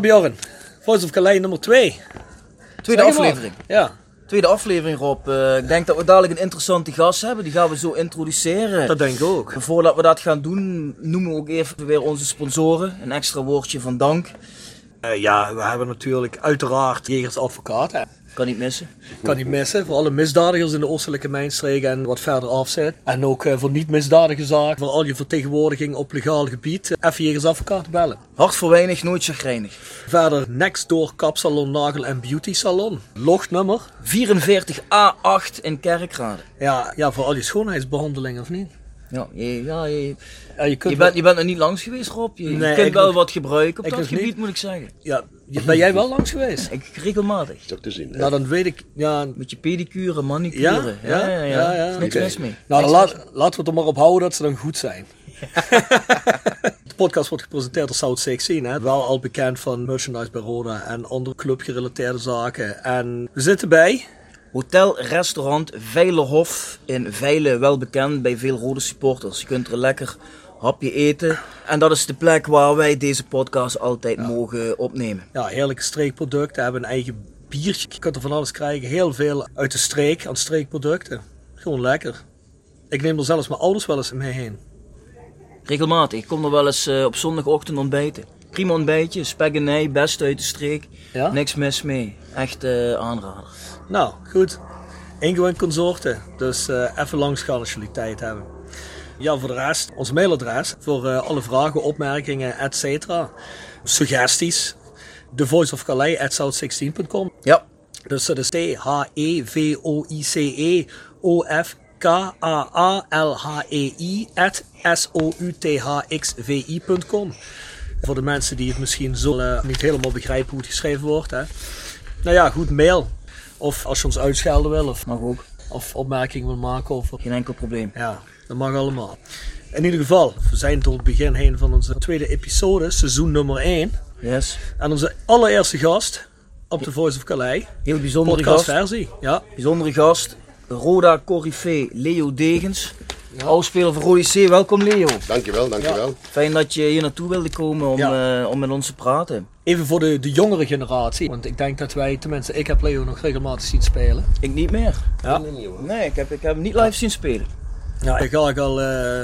Bjorn, Voice of Calais nummer 2. Tweede aflevering. Ja, Tweede aflevering Rob. Eh, ik denk dat we dadelijk een interessante gast hebben. Die gaan we zo introduceren. dat denk ik ook. En voordat we dat gaan doen, noemen we ook even weer onze sponsoren. Een extra woordje van dank. Eh, ja, we hebben natuurlijk uiteraard Jegers Advocaat. Kan niet missen. Kan niet missen. Voor alle misdadigers in de oostelijke mijnstreek en wat verder afzet. En ook eh, voor niet-misdadige zaken. Voor al je vertegenwoordiging op legaal gebied. eh, Even Jegers Advocaat bellen. Hart voor weinig, nooit chagrijnig. Verder Next Door Kapsalon, Nagel en Beauty Salon. Lognummer. 44A8 in Kerkrade. Ja, ja, voor al je schoonheidsbehandelingen of niet? Ja, je, ja, je, Ja, je kunt je, wel- bent, je bent nog niet langs geweest Rob. Je, je Nee, kunt wel nog- wat gebruiken op ik dat gebied niet. moet ik zeggen. ja, je- ben jij wel langs geweest? Ik regelmatig. Toch te zien. hè? Nou, dan weet ik. Ja, Met je pedicure, manicure. Ja? ja, ja. ja, Ja, ja. Is niks mis mee. Nou, dan laat, laten we het er maar op houden dat ze dan goed zijn. De podcast wordt gepresenteerd door South 16, hè? wel al bekend van merchandise bij Roda en andere clubgerelateerde zaken. En we zitten bij, Hotel, restaurant Veilerhof in Veilen, wel bekend bij veel rode supporters. Je kunt er lekker hapje eten. En dat is de plek waar wij deze podcast altijd mogen opnemen. ja, heerlijke streekproducten, we hebben een eigen biertje. Je kunt er van alles krijgen, heel veel uit de streek aan streekproducten. Gewoon lekker. Ik neem er zelfs mijn ouders wel eens mee heen. Regelmatig. Ik kom er wel eens eh, op zondagochtend ontbijten. Prima ontbijtje, spek en ei, best uit de streek. Ja? Niks mis mee. Echt eh, aanrader. Nou, goed. Ingewend consorten. Dus eh, even langs gaan als jullie tijd hebben. Ja, voor de rest, ons mailadres voor eh, alle vragen, opmerkingen, etc. Suggesties. The Voice of Calais at south16.com. Ja, Dus dat is T-H-E-V-O-I-C-E O-F-K-A-A-L-H-E-I at S-O-U-T-H-X-V-I.com. Voor de mensen die het misschien zo eh, niet helemaal begrijpen hoe het geschreven wordt. Hè. Nou ja, goed, mail. Of als je ons uitschelden wil of, mag ook. of opmerkingen wil maken. Of, Geen enkel probleem. ja, dat mag allemaal. In ieder geval, we zijn tot het begin heen van onze tweede episode, seizoen nummer 1. Yes. En onze allereerste gast op The Voice of Calais. Heel bijzondere gast. Podcastversie, ja. Bijzondere gast. Roda Corrivé Leo Degens. Oudspeler van Rode C. Welkom Leo. Dankjewel, dankjewel. Fijn dat je hier naartoe wilde komen om, Ja. eh, om met ons te praten. Even voor de, de jongere generatie. Want ik denk dat wij, tenminste ik heb Leo nog regelmatig zien spelen. Ik niet meer. Ja. Nee, ik heb, ik heb hem niet live zien spelen. Ja, ik ga ik al eh,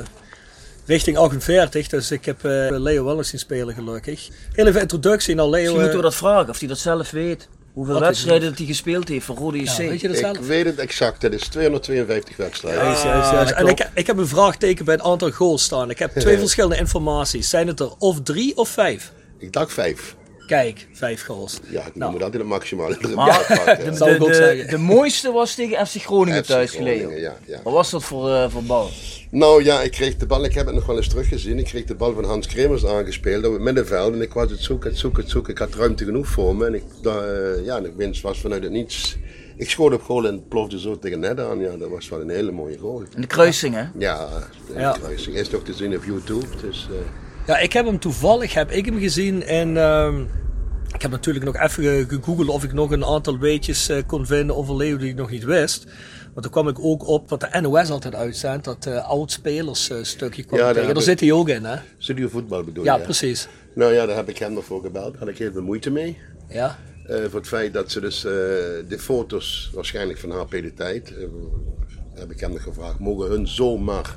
richting 48, dus ik heb eh, Leo wel eens zien spelen gelukkig. Heel even introductie naar Leo. Misschien moeten we eh, dat vragen, of hij dat zelf weet. Hoeveel Wat wedstrijden dat hij gespeeld heeft voor Rode JC. ja, weet je dat Ik zelf? weet het exact, het is 252 wedstrijden. Juist, juist, juist. Ah, En ik, ik heb een vraagteken bij het aantal goals staan. Ik heb twee verschillende informaties. Zijn het er of drie of vijf? Ik dacht vijf. Kijk, vijf goals. Ja, ik Nou. moet altijd een maximale erin Maar pakken. de, mooiste was tegen FC Groningen FC thuis, Groningen, Leo. ja, ja. Wat was dat voor, eh, voor bal? Nou ja, ik kreeg de bal, ik heb het nog wel eens teruggezien. Ik kreeg de bal van Hans Kremers aangespeeld op het middenveld. En ik was het zoeken, het zoeken, het zoeken. Ik had ruimte genoeg voor me. En ik, eh, ja, de winst was vanuit het niets. Ik schoot op goal en het plofte zo tegen net aan. Ja, dat was wel een hele mooie goal. In de kruising, hè? Ja, de Ja. kruising is toch te zien op YouTube. Dus, eh, Ja, ik heb hem toevallig, heb ik hem gezien en ehm, ik heb natuurlijk nog even ge- gegoogeld of ik nog een aantal weetjes eh, kon vinden over Leo die ik nog niet wist. Want toen kwam ik ook op wat de NOS altijd uitzendt, dat eh oud-spelers eh, stukje kwam Ja, daar tegen. Daar zit hij ook in, hè? studio voetbal bedoel Ja, je? precies. Nou ja, daar heb ik hem nog voor gebeld. Daar had ik heel veel moeite mee. Ja, voor het feit dat ze dus de foto's, waarschijnlijk van HP de Tijd, heb ik hem nog gevraagd, mogen hun zomaar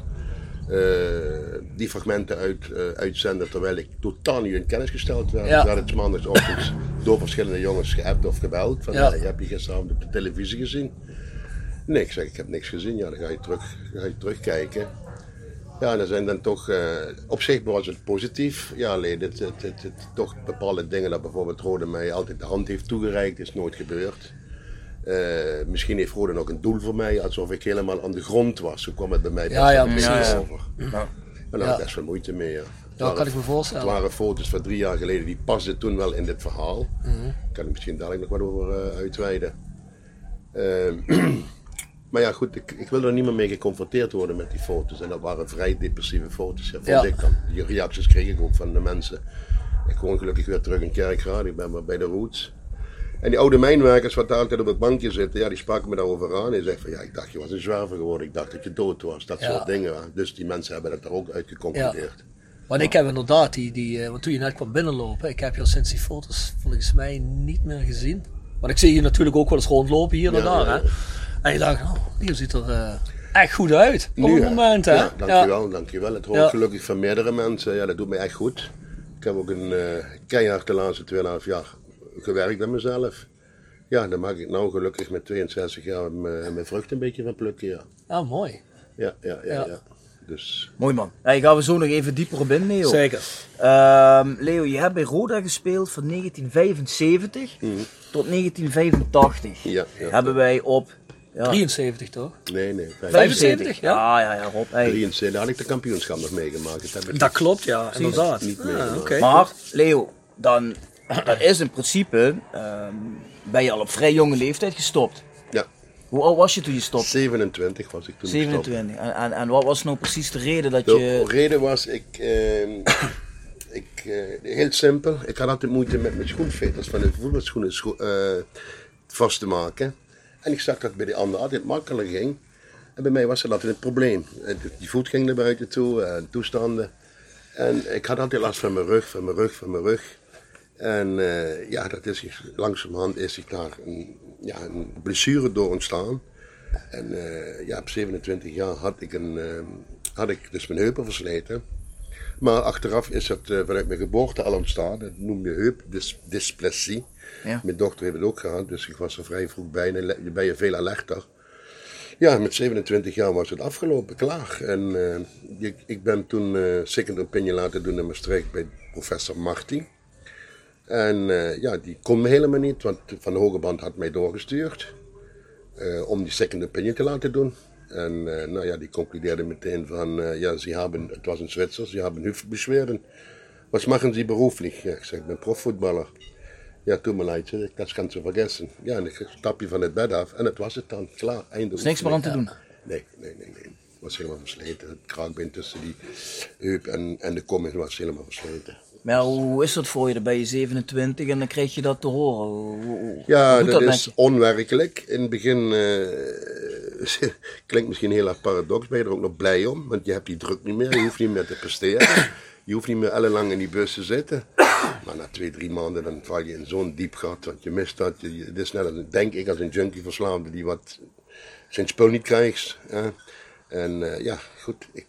die fragmenten uit, eh, uitzenden terwijl ik totaal niet in kennis gesteld werd. Ja. Ze hadden het maandagochtend door verschillende jongens geappt of gebeld. Van, Ja. heb je gisteravond op de televisie gezien? Nee, ik zeg, ik heb niks gezien. Ja, dan ga je, terug, ga je terugkijken. Ja, dan zijn dan toch, eh, op zich was het positief. Ja, alleen het, het, het, het- toch bepaalde dingen dat bijvoorbeeld Rode mij altijd de hand heeft toegereikt, is nooit gebeurd. Eh, misschien heeft Rode nog een doel voor mij, alsof ik helemaal aan de grond was. Zo kwam het bij mij best Ja, ja, precies. over. En daar had Ja. ik best wel moeite mee. Ja. Het dat waren- kan ik me Het voorstellen. waren foto's van drie jaar geleden, die pasten toen wel in dit verhaal. Mhm. Kan ik misschien dadelijk nog wat over eh, uitweiden. Ehm, maar ja, goed, ik, ik wil er niet meer mee geconfronteerd worden met die foto's. En dat waren vrij depressieve foto's, ja, vond Ja. ik dan. Die reacties kreeg ik ook van de mensen. Ik woon gelukkig weer terug in Kerkrade, ik ben weer bij de Roots. En die oude mijnwerkers wat daar altijd op het bankje zitten, ja, die spraken me daarover aan. En zegt van, ja, ik dacht je was een zwerver geworden, ik dacht dat je dood was, dat Ja. soort dingen. Dus die mensen hebben dat er ook uit geconcludeerd. Want ik heb inderdaad die, die uh, want toen je net kwam binnenlopen, ik heb je al sinds die foto's volgens mij niet meer gezien. Want ik zie je natuurlijk ook wel eens rondlopen hier en daar. Hè? En je dacht, oh, die ziet er uh, echt goed uit op Nu, het moment. Hè? Ja, dankjewel, dankjewel. Het hoort gelukkig van meerdere mensen. Ja, dat doet me echt goed. Ik heb ook een uh, keihard de laatste 2,5 jaar gewerkt aan mezelf. Ja, dan mag ik nou gelukkig met 62 jaar mijn vrucht een beetje van plukken. Ja. Ah, mooi. Ja, ja, ja. ja. Dus... Mooi man. Hey, gaan we zo nog even dieper op in, Leo. Zeker. Uh, Leo, je hebt bij Roda gespeeld van 1975 mm. tot 1985. Ja, ja. Hebben wij op... Ja. 73 toch? Nee, nee. 75, ja? Ja, ja, ja, Rob. Hey. 73, daar had ik de kampioenschap nog meegemaakt. Dat, dat klopt, ja, inderdaad. Niet ah, okay. Maar, Leo, dan dat is in principe, um, ben je al op vrij jonge leeftijd gestopt. Ja. Hoe oud was je toen je stopte? 27 was ik toen 27. En, en, en, wat was nou precies de reden dat de je... De reden was, ik, uh, ik uh, heel simpel, ik had altijd moeite met mijn schoenveters van de voetbalschoenen scho uh, vast te maken. En ik zag dat bij de anderen altijd makkelijker ging. En bij mij was dat altijd een probleem. Die voet ging naar buiten toe, en toestanden. En ik had altijd last van mijn rug, van mijn rug, van mijn rug. En uh, ja, dat is langzamerhand is ik daar een, ja, een blessure door ontstaan. En uh, ja, op 27 jaar had ik, een, uh, had ik dus mijn heupen versleten. Maar achteraf is het vanuit mijn geboorte al ontstaan. Dat noemde heupdysplasie. Ja. Mijn dochter heeft het ook gehad, dus ik was er vrij vroeg bij. Dan ben je veel alerter. Ja, met 27 jaar was het afgelopen, klaar. En ik, ik, ben toen second opinion laten doen in Maastricht bij professor Marti. En uh, ja, die kon me helemaal niet, want Van de Hogeband had mij doorgestuurd uh, om die second opinion te laten doen. En uh, nou ja, die concludeerde meteen van, ja, ze hebben, het was een Zwitser, ze hebben Hüftbeschwerden. Was machen Sie beruflich? Ja, ik zeg, ik ben profvoetballer. Ja, toen me leid, dat kan ze vergessen. Ja, en ik stap je van het bed af en het was het dan, klaar, einde. is niks meer aan te doen? Nee, nee, nee, nee. Het was helemaal versleten. Het kraakbeen tussen die heup en, en de kom was helemaal versleten. Maar hoe is dat voor je? Dan ben je 27 en dan krijg je dat te horen. Hoe, ja, dat, dat, is onwerkelijk. In het begin uh, klinkt misschien heel erg paradox, ben je er ook nog blij om. Want je hebt die druk niet meer, je hoeft niet meer te presteren. Je hoeft niet meer ellenlang in die bus te zitten. Maar na twee, drie maanden dan val je in zo'n diep gat, want je mist dat. Je, het is net als, denk ik, als een junkie verslaafde die wat zijn spul niet krijgt. En uh, ja, goed, ik,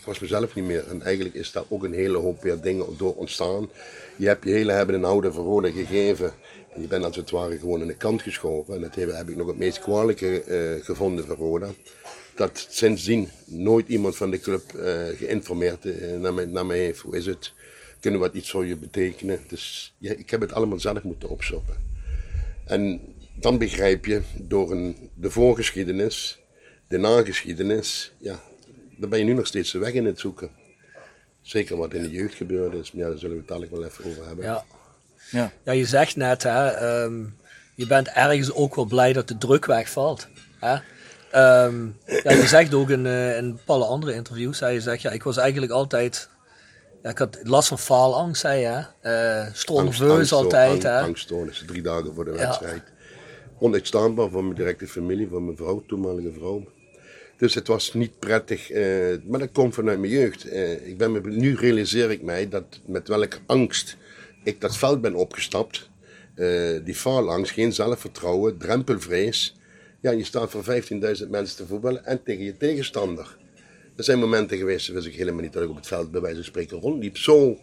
ik was mezelf niet meer. En eigenlijk is daar ook een hele hoop weer dingen door ontstaan. Je hebt je hele hebben en houden gegeven. En je bent als het ware gewoon aan de kant geschoven. En dat heb ik nog het meest kwalijke uh, gevonden Roda. Dat sindsdien nooit iemand van de club uh, geïnformeerd uh, naar, mij, naar mij heeft. Hoe is het? Kunnen we wat iets voor je betekenen? Dus ja, ik heb het allemaal zelf moeten opzoppen. En dan begrijp je door een, de voorgeschiedenis, de nageschiedenis, ja, dan ben je nu nog steeds de weg in het zoeken. Zeker wat in de jeugd gebeurde is, maar ja, daar zullen we het dadelijk wel even over hebben. Ja, ja. ja je zegt net, hè, um, je bent ergens ook wel blij dat de druk wegvalt. Hè? Um, ja, je zegt ook in, uh, in bepaalde andere interviews, hè, je zegt, ja, ik was eigenlijk altijd, ja, ik had last van faalangst, zei je, uh, stroomveus altijd. Angst, angststoornis, drie dagen voor de wedstrijd. Ja. Onuitstaanbaar voor mijn directe familie, voor mijn vrouw, toenmalige vrouw. Dus het was niet prettig, uh, maar dat komt vanuit mijn jeugd. Uh, ik ben nu realiseer ik mij dat met welke angst ik dat veld ben opgestapt. Uh, die faalangst, geen zelfvertrouwen, drempelvrees. Ja, je staat voor 15.000 mensen te voetballen en tegen je tegenstander. Er zijn momenten geweest, wist ik helemaal niet dat ik op het veld bij wijze van spreken rondliep. Zo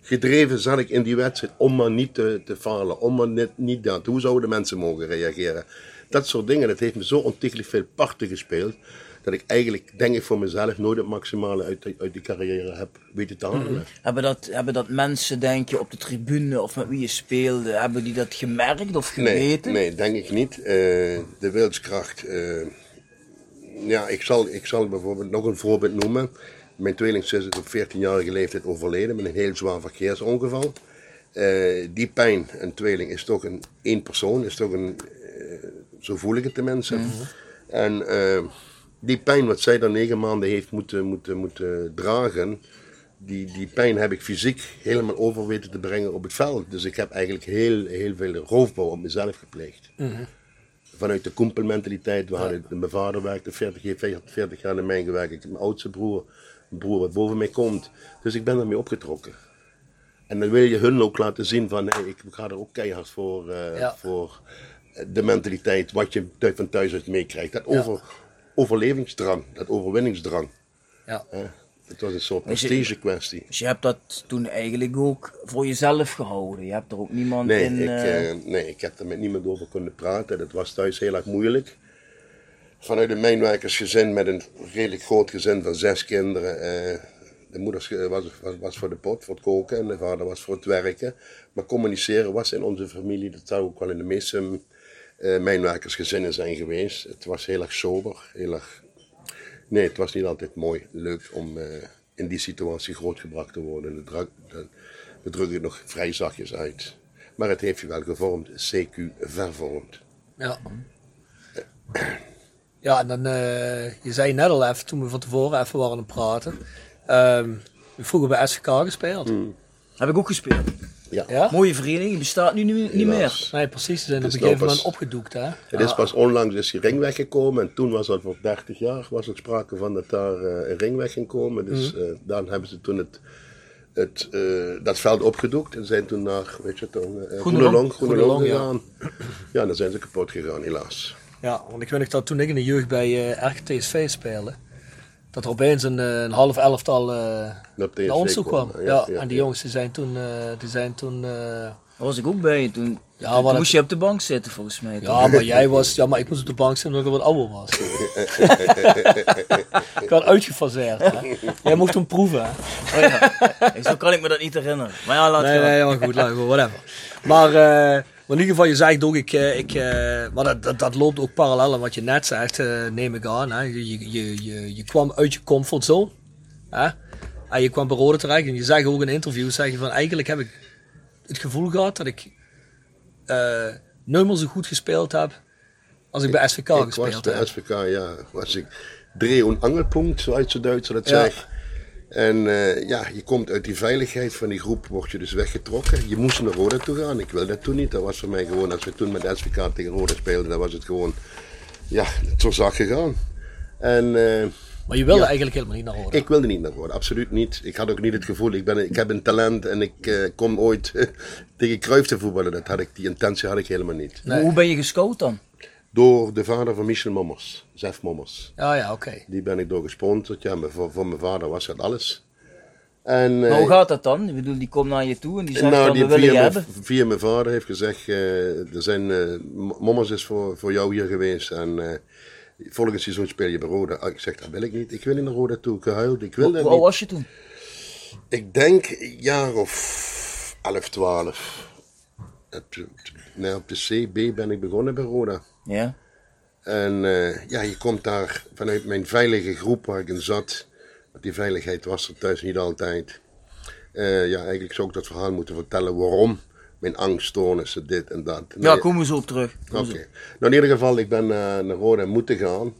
gedreven zat ik in die wedstrijd om maar niet te, te falen, om maar niet, niet dat. Hoe zouden de mensen mogen reageren? Dat soort dingen, dat heeft me zo ontiegelijk veel parten gespeeld dat ik eigenlijk, denk ik voor mezelf, nooit het maximale uit, uit die carrière heb weten te halen. Mm hebben, dat, hebben dat mensen, denk je, op de tribune of met wie je speelde, hebben die dat gemerkt of geweten? Nee, nee denk ik niet. Uh, de wilskracht. Uh, ja, ik zal, ik zal bijvoorbeeld nog een voorbeeld noemen. Mijn tweelingzus is op 14-jarige leeftijd overleden met een heel zwaar verkeersongeval. Uh, die pijn, een tweeling, is toch een één persoon, is toch een, zo voel ik het tenminste. Mm -hmm. En die pijn wat zij dan negen maanden heeft moeten, moeten, moeten dragen, die, die pijn heb ik fysiek helemaal over weten te brengen op het veld. Dus ik heb eigenlijk heel, heel veel roofbouw op mezelf gepleegd. Mm Vanuit de koempelmentaliteit, ja. mijn vader werkte 40, 40 jaar in mijn gewerkt, mijn oudste broer een broer wat boven mij komt. Dus ik ben daarmee opgetrokken. En dan wil je hun ook laten zien van, hey, ik ga er ook keihard voor, eh, Ja. voor de mentaliteit, wat je van thuis uit meekrijgt. Dat over, overlevingsdrang, dat overwinningsdrang. Ja. Het was een soort prestige kwestie. Dus je hebt dat toen eigenlijk ook voor jezelf gehouden. Je hebt er ook niemand Nee, in... ik, eh, eh, nee, ik heb er met niemand over kunnen praten. Dat was thuis heel erg moeilijk. Vanuit een mijnwerkersgezin met een redelijk groot gezin van zes kinderen. eh, de moeder was, was, was voor de pot, voor het koken en de vader was voor het werken. Maar communiceren was in onze familie, dat zou ook wel in de meeste mijnwerkersgezinnen zijn geweest. Het was heel erg sober, heel erg... Nee, het was niet altijd mooi, leuk om eh, in die situatie grootgebracht te worden. De druk, de, we drukken het nog vrij zachtjes uit. Maar het heeft je wel gevormd, CQ vervormd. Ja. Ja, en dan, eh, je zei net al even, toen we van tevoren even waren aan het praten. ehm vroeger bij SVK gespeeld. Heb ik ook gespeeld. Ja. Ja? Mooie vereniging, die bestaat nu niet, niet meer. Nee, precies. Ze zijn op een is gegeven nou moment opgedoekt, hè? Het is pas onlangs is die ring weggekomen en toen was dat voor 30 jaar was er sprake van dat daar eh, een ring weg ging komen. Dus Mhm. eh, dan hebben ze toen het, het, eh, dat veld opgedoekt en zijn toen naar, weet je het, uh, Groenelong, Groenelong Groenelong, ja. gegaan. Ja. dan zijn ze kapot gegaan helaas. Ja, want ik weet nog dat toen ik in de jeugd bij eh RKTSV speelde, dat er opeens een, eh, een half elftal eh Naar ons toe kwam. Ja, ja, ja, en die ja. jongens die zijn toen, eh, die zijn toen eh, Daar was ik ook bij. Toen, Ja, toen maar dat- moest je op de bank zitten volgens mij. Ja, maar jij was, ja, maar ik moest op de bank zitten omdat ik wat ouder was. ik had uitgefaseerd. Hè? Jij mocht hem proeven. Hè? Oh ja. Zo kan ik me dat niet herinneren. Maar ja, laat Nee, gaan. nee, maar goed, laat maar, whatever. Maar, eh, maar in ieder geval, je zegt ook, ik, eh, ik, eh, maar dat, dat, dat loopt ook parallel aan wat je net zegt, eh, neem ik aan. Hè? Je, je, je, je, kwam uit je comfortzone. Hè? En je kwam bij Rode terecht en je zegt ook in interviews, zeg je van, eigenlijk heb ik het gevoel gehad dat ik eh nooit meer zo goed gespeeld heb als ik bij SVK ik was gespeeld bij heb. SVK, ja, was ik Dreh- und Angelpunkt, zoals de Duitsers dat Ja. zeggen. En eh, ja, je komt uit die veiligheid van die groep, word je dus weggetrokken. Je moest naar Roda toe gaan. Ik wilde dat toen niet. Dat was voor mij gewoon, als we toen met SVK tegen Roda speelden, dan was het gewoon, ja, zo zag gegaan. En eh, Maar je wilde Ja. eigenlijk helemaal niet naar Rode. ik wilde niet naar Roda, absoluut niet. Ik had ook niet het gevoel, ik, ben, ik heb een talent en ik eh, kom ooit tegen Cruijff te voetballen. Dat had ik, die intentie had ik helemaal niet. Nee. Hoe ben je gescout dan? Door de vader van Michel Mommers, Zef Mommers. Ja, ja, oké. Die ben ik door gesponsord. Ja, maar voor, voor mijn vader was dat alles. En, Maar eh, hoe gaat dat dan? Ik bedoel, die komt naar je toe en die zegt nou, dan, die we willen je hebben. via mijn vader heeft gezegd, eh, er zijn, M- Mommers is voor, voor jou hier geweest en eh, volgend seizoen speel je bij Roda. Ah, Ik zeg, dat wil ik niet. Ik wil niet naar Roda toe, ik gehuild, ik wil Hoe dat hoe oud niet. was je toen? Ik denk een jaar of 11, 12. Het- nee, op de CB ben ik begonnen bij Roda. Ja. En eh, ja, je komt daar vanuit mijn veilige groep waar ik in zat. Want die veiligheid was er thuis niet altijd. Eh, ja, eigenlijk zou ik dat verhaal moeten vertellen waarom. Mijn angststoornissen, dit en dat. Ja, Nee, komen we zo op terug. Oké. Komen. Nou, in ieder geval, ik ben eh, naar Roda moeten gaan.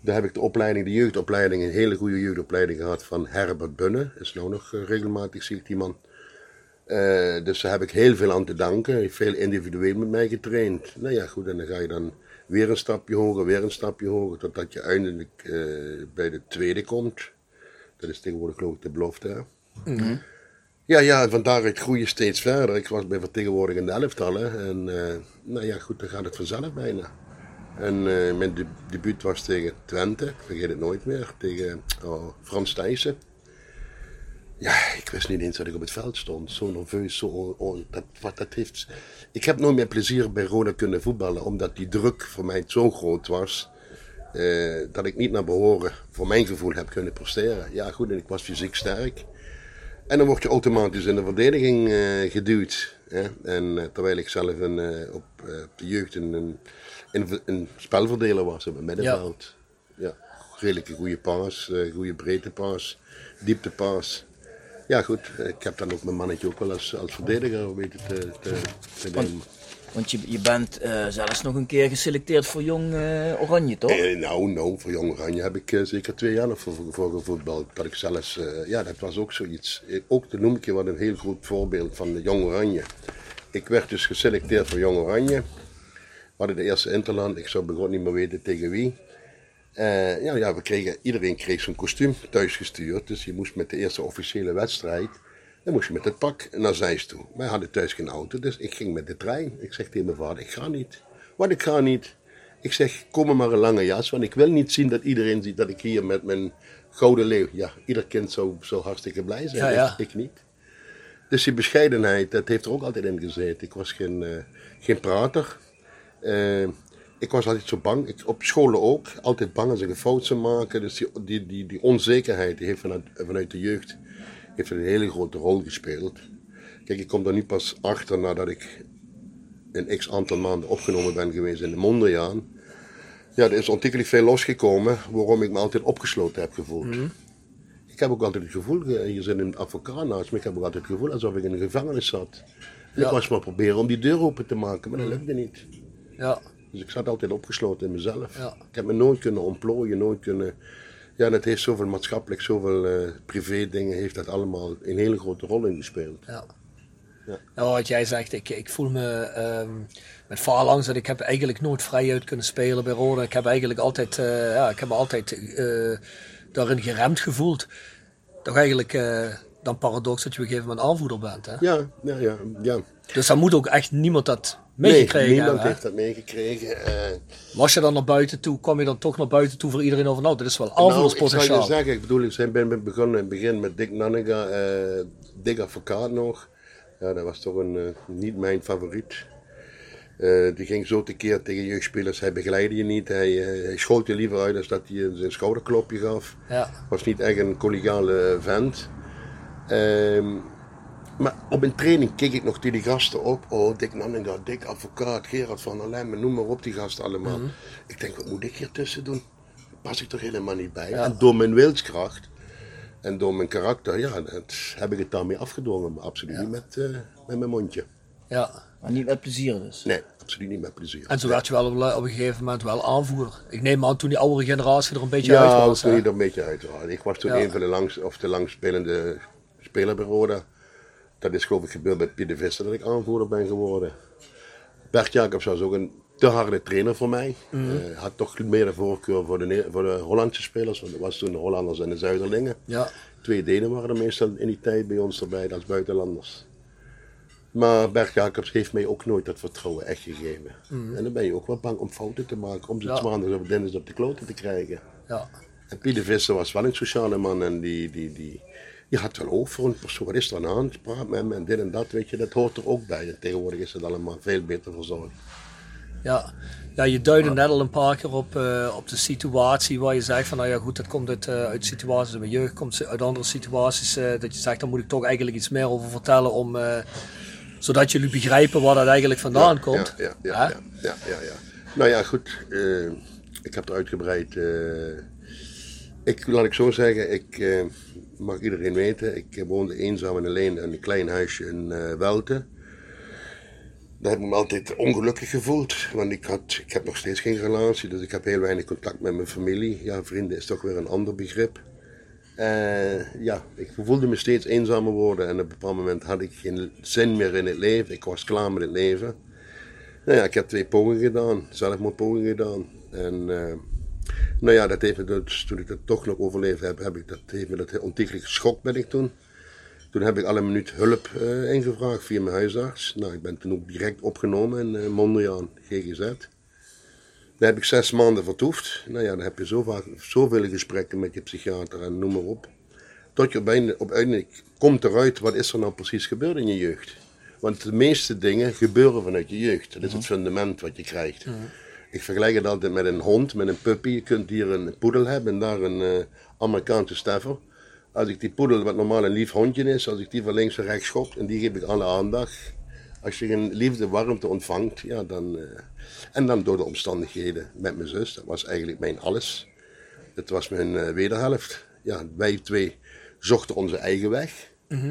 Daar heb ik de opleiding, de jeugdopleiding, een hele goede jeugdopleiding gehad van Herbert Bunne. Is nou nog regelmatig, zie ik die man. Eh, dus daar heb ik heel veel aan te danken. Hij heeft veel individueel met mij getraind. Nou ja, goed, en dan ga je dan weer een stapje hoger, weer een stapje hoger, totdat je uiteindelijk eh, bij de tweede komt. Dat is tegenwoordig geloof ik de belofte. hè? Ja, ja, en van daaruit groei je steeds verder. Ik was bij vertegenwoordigende elftallen. En eh, nou ja, goed, dan gaat het vanzelf bijna. En mijn de- debuut was tegen Twente, ik vergeet het nooit meer, tegen oh, Frans Thijssen. Ja, ik wist niet eens dat ik op het veld stond. Zo nerveus, zo... dat, wat, dat heeft... Ik heb nooit meer plezier bij Roda kunnen voetballen, omdat die druk voor mij zo groot was. eh, dat ik niet naar behoren, voor mijn gevoel, heb kunnen presteren. Ja, goed, en ik was fysiek sterk. En dan word je automatisch in de verdediging eh, geduwd. Hè? En, eh, terwijl ik zelf een, op, de jeugd een, een, een, een spelverdeler was op het middenveld. Ja. redelijke goede paas, eh goede breedte paas, diepte paas. Ja goed, ik heb dan ook mijn mannetje ook wel als, als verdediger weten te, te, te nemen. Want je, je bent eh, zelfs nog een keer geselecteerd voor Jong eh, Oranje, toch? Eh, nou, nou, voor Jong Oranje heb ik zeker twee jaar voor, voor, gevoetbald. Dat ik zelfs, ja, dat was ook zoiets. Ook, dat noem ik je wat een heel goed voorbeeld van de Jong Oranje. Ik werd dus geselecteerd voor Jong Oranje. We hadden de eerste interland, ik zou begon niet meer weten tegen wie. Eh, ja, ja, we kregen, iedereen kreeg zijn kostuum thuisgestuurd. Dus je moest met de eerste officiële wedstrijd, dan moest je met het pak naar Zeist toe. Wij hadden thuis geen auto, dus ik ging met de trein. Ik zeg tegen mijn vader, ik ga niet. Wat, ik ga niet? Ik zeg, kom maar, maar een lange jas, want ik wil niet zien dat iedereen ziet dat ik hier met mijn gouden leeuw... Ja, ieder kind zou, zou hartstikke blij zijn, Ja, ja. Ik, ik niet. Dus die bescheidenheid, dat heeft er ook altijd in gezeten. Ik was geen, eh, geen prater. Eh, ik was altijd zo bang. Ik, op scholen ook. Altijd bang als ik een fout zou maken. Dus die, die, die, die onzekerheid die heeft vanuit, vanuit de jeugd heeft een hele grote rol gespeeld. Kijk, ik kom er nu pas achter nadat ik een x aantal maanden opgenomen ben geweest in de Mondriaan. Ja, er is ontzettend veel losgekomen waarom ik me altijd opgesloten heb gevoeld. Ik heb ook altijd het gevoel, eh, hier zit een advocaat naast me, ik heb ook altijd het gevoel alsof ik in een gevangenis zat. En Ja. Ik was maar proberen om die deur open te maken, maar dat lukte niet. Ja, Dus ik zat altijd opgesloten in mezelf. Ja. Ik heb me nooit kunnen ontplooien, nooit kunnen... Ja, het heeft zoveel maatschappelijk, zoveel eh, privé dingen, heeft dat allemaal een hele grote rol in gespeeld. ja. Ja. Nou, wat jij zegt, ik, ik voel me ehm, met Phalanx dat ik heb eigenlijk nooit vrij uit kunnen spelen bij Roda. Ik heb eigenlijk altijd, eh, ja, ik heb me altijd eh, daarin geremd gevoeld. Toch eigenlijk eh, dan paradox dat je op een gegeven moment aanvoerder bent. Hè? Ja, ja, ja. ja. Dus dan moet ook echt niemand dat Nee, meegekregen niemand hebben. hè? heeft dat meegekregen. eh. Was je dan naar buiten toe, kwam je dan toch naar buiten toe voor iedereen over, nou, dit is wel Nou, ik aanvoerderspotentiaal. je zeggen, ik bedoel, ik zijn- ben begonnen in het begin met Dick Nannega, eh Dick Advocaat nog. Ja, dat was toch een, eh, niet mijn favoriet. Eh, die ging zo tekeer tegen jeugdspelers, hij begeleidde je niet, hij, eh, hij schoot je liever uit als dat hij zijn schouderklopje gaf. Ja, Was niet echt een collegiale vent. Ehm, maar op een training keek ik nog tegen die gasten op. Oh, Dick Nanninga, Dick Advocaat, Gerard van der Lemmen, noem maar op die gasten allemaal. Ik denk, wat moet ik hier tussen doen? Daar pas ik toch helemaal niet bij. En door mijn wilskracht en door mijn karakter, ja, dat heb ik het daarmee afgedwongen. Maar absoluut niet met, eh, met mijn mondje. ja. Maar niet met plezier dus. Nee, absoluut niet met plezier. En zo werd je wel op, op een gegeven moment wel aanvoerder. Ik neem aan toen die oudere generatie er een beetje uit Ja, was. toen hè? je er een beetje uit was. Ik was toen Ja. een van de langs, of de langspelende speler bij Roda. Dat is geloof ik gebeurd met Pieter Visser dat ik aanvoerder ben geworden. Bert Jacobs was ook een te harde trainer voor mij. Mhm. Eh, had toch meer de voorkeur voor de, voor de Hollandse spelers. Want dat was toen de Hollanders en de Zuiderlingen. Ja, Twee Denen waren er meestal in die tijd bij ons erbij als buitenlanders. Maar Bert Jacobs heeft mij ook nooit dat vertrouwen echt gegeven. En dan ben je ook wel bang om fouten te maken. Om ze Mhm. Ja. maandags of dinsdags op de kloten te krijgen. ja, En Pieter Visser was wel een sociale man en die, die, die, die had wel oog voor een persoon. Wat is er aan de? Praat met hem en dit en dat, weet je. Dat hoort er ook bij. En tegenwoordig is het allemaal veel beter verzorgd. ja. Ja, je duidde net al een paar keer op, eh, op de situatie waar je zegt van nou ja goed, dat komt uit, eh, uit situaties mijn jeugd, komt uit andere situaties. eh, dat je zegt, daar moet ik toch eigenlijk iets meer over vertellen om, zodat jullie begrijpen waar dat eigenlijk vandaan komt. Ja, ja, ja, ja, ja, ja. Nou ja, goed. ik heb er uitgebreid... ik, laat ik zo zeggen, ik mag iedereen weten. Ik woonde eenzaam en alleen in een klein huisje in eh Welte. Daar heb ik me altijd ongelukkig gevoeld. Want ik, had, ik heb nog steeds geen relatie, dus ik heb heel weinig contact met mijn familie. Ja, vrienden is toch weer een ander begrip. Eh, ja, ik voelde me steeds eenzamer worden en op een bepaald moment had ik geen zin meer in het leven. Ik was klaar met het leven. Nou ja, ik heb twee pogingen gedaan, zelfmoordpogingen gedaan. En eh, nou ja, dat heeft me dus, toen ik dat toch nog overleefd heb, heb ik dat, heeft me dat ontiegelijk geschokt ben ik toen. Toen heb ik alle minuut hulp eh, ingevraagd via mijn huisarts. Nou, ik ben toen ook direct opgenomen in eh, Mondriaan, GGZ. Daar heb ik zes maanden vertoefd. Nou ja, dan heb je zo vaak, zoveel gesprekken met je psychiater en noem maar op. Tot je op einde- op uiteindelijk komt eruit, wat is er nou precies gebeurd in je jeugd? Want de meeste dingen gebeuren vanuit je jeugd. Dat is het fundament wat je krijgt. Ik vergelijk het altijd met een hond, met een puppy. Je kunt hier een poedel hebben en daar een eh, Amerikaanse staffer. Als ik die poedel, wat normaal een lief hondje is, als ik die van links naar rechts schop en die geef ik alle aandacht. Als je een liefde, warmte ontvangt, ja, dan... eh, en dan door de omstandigheden met mijn zus, dat was eigenlijk mijn alles. Het was mijn eh, wederhelft. Ja, wij twee zochten onze eigen weg.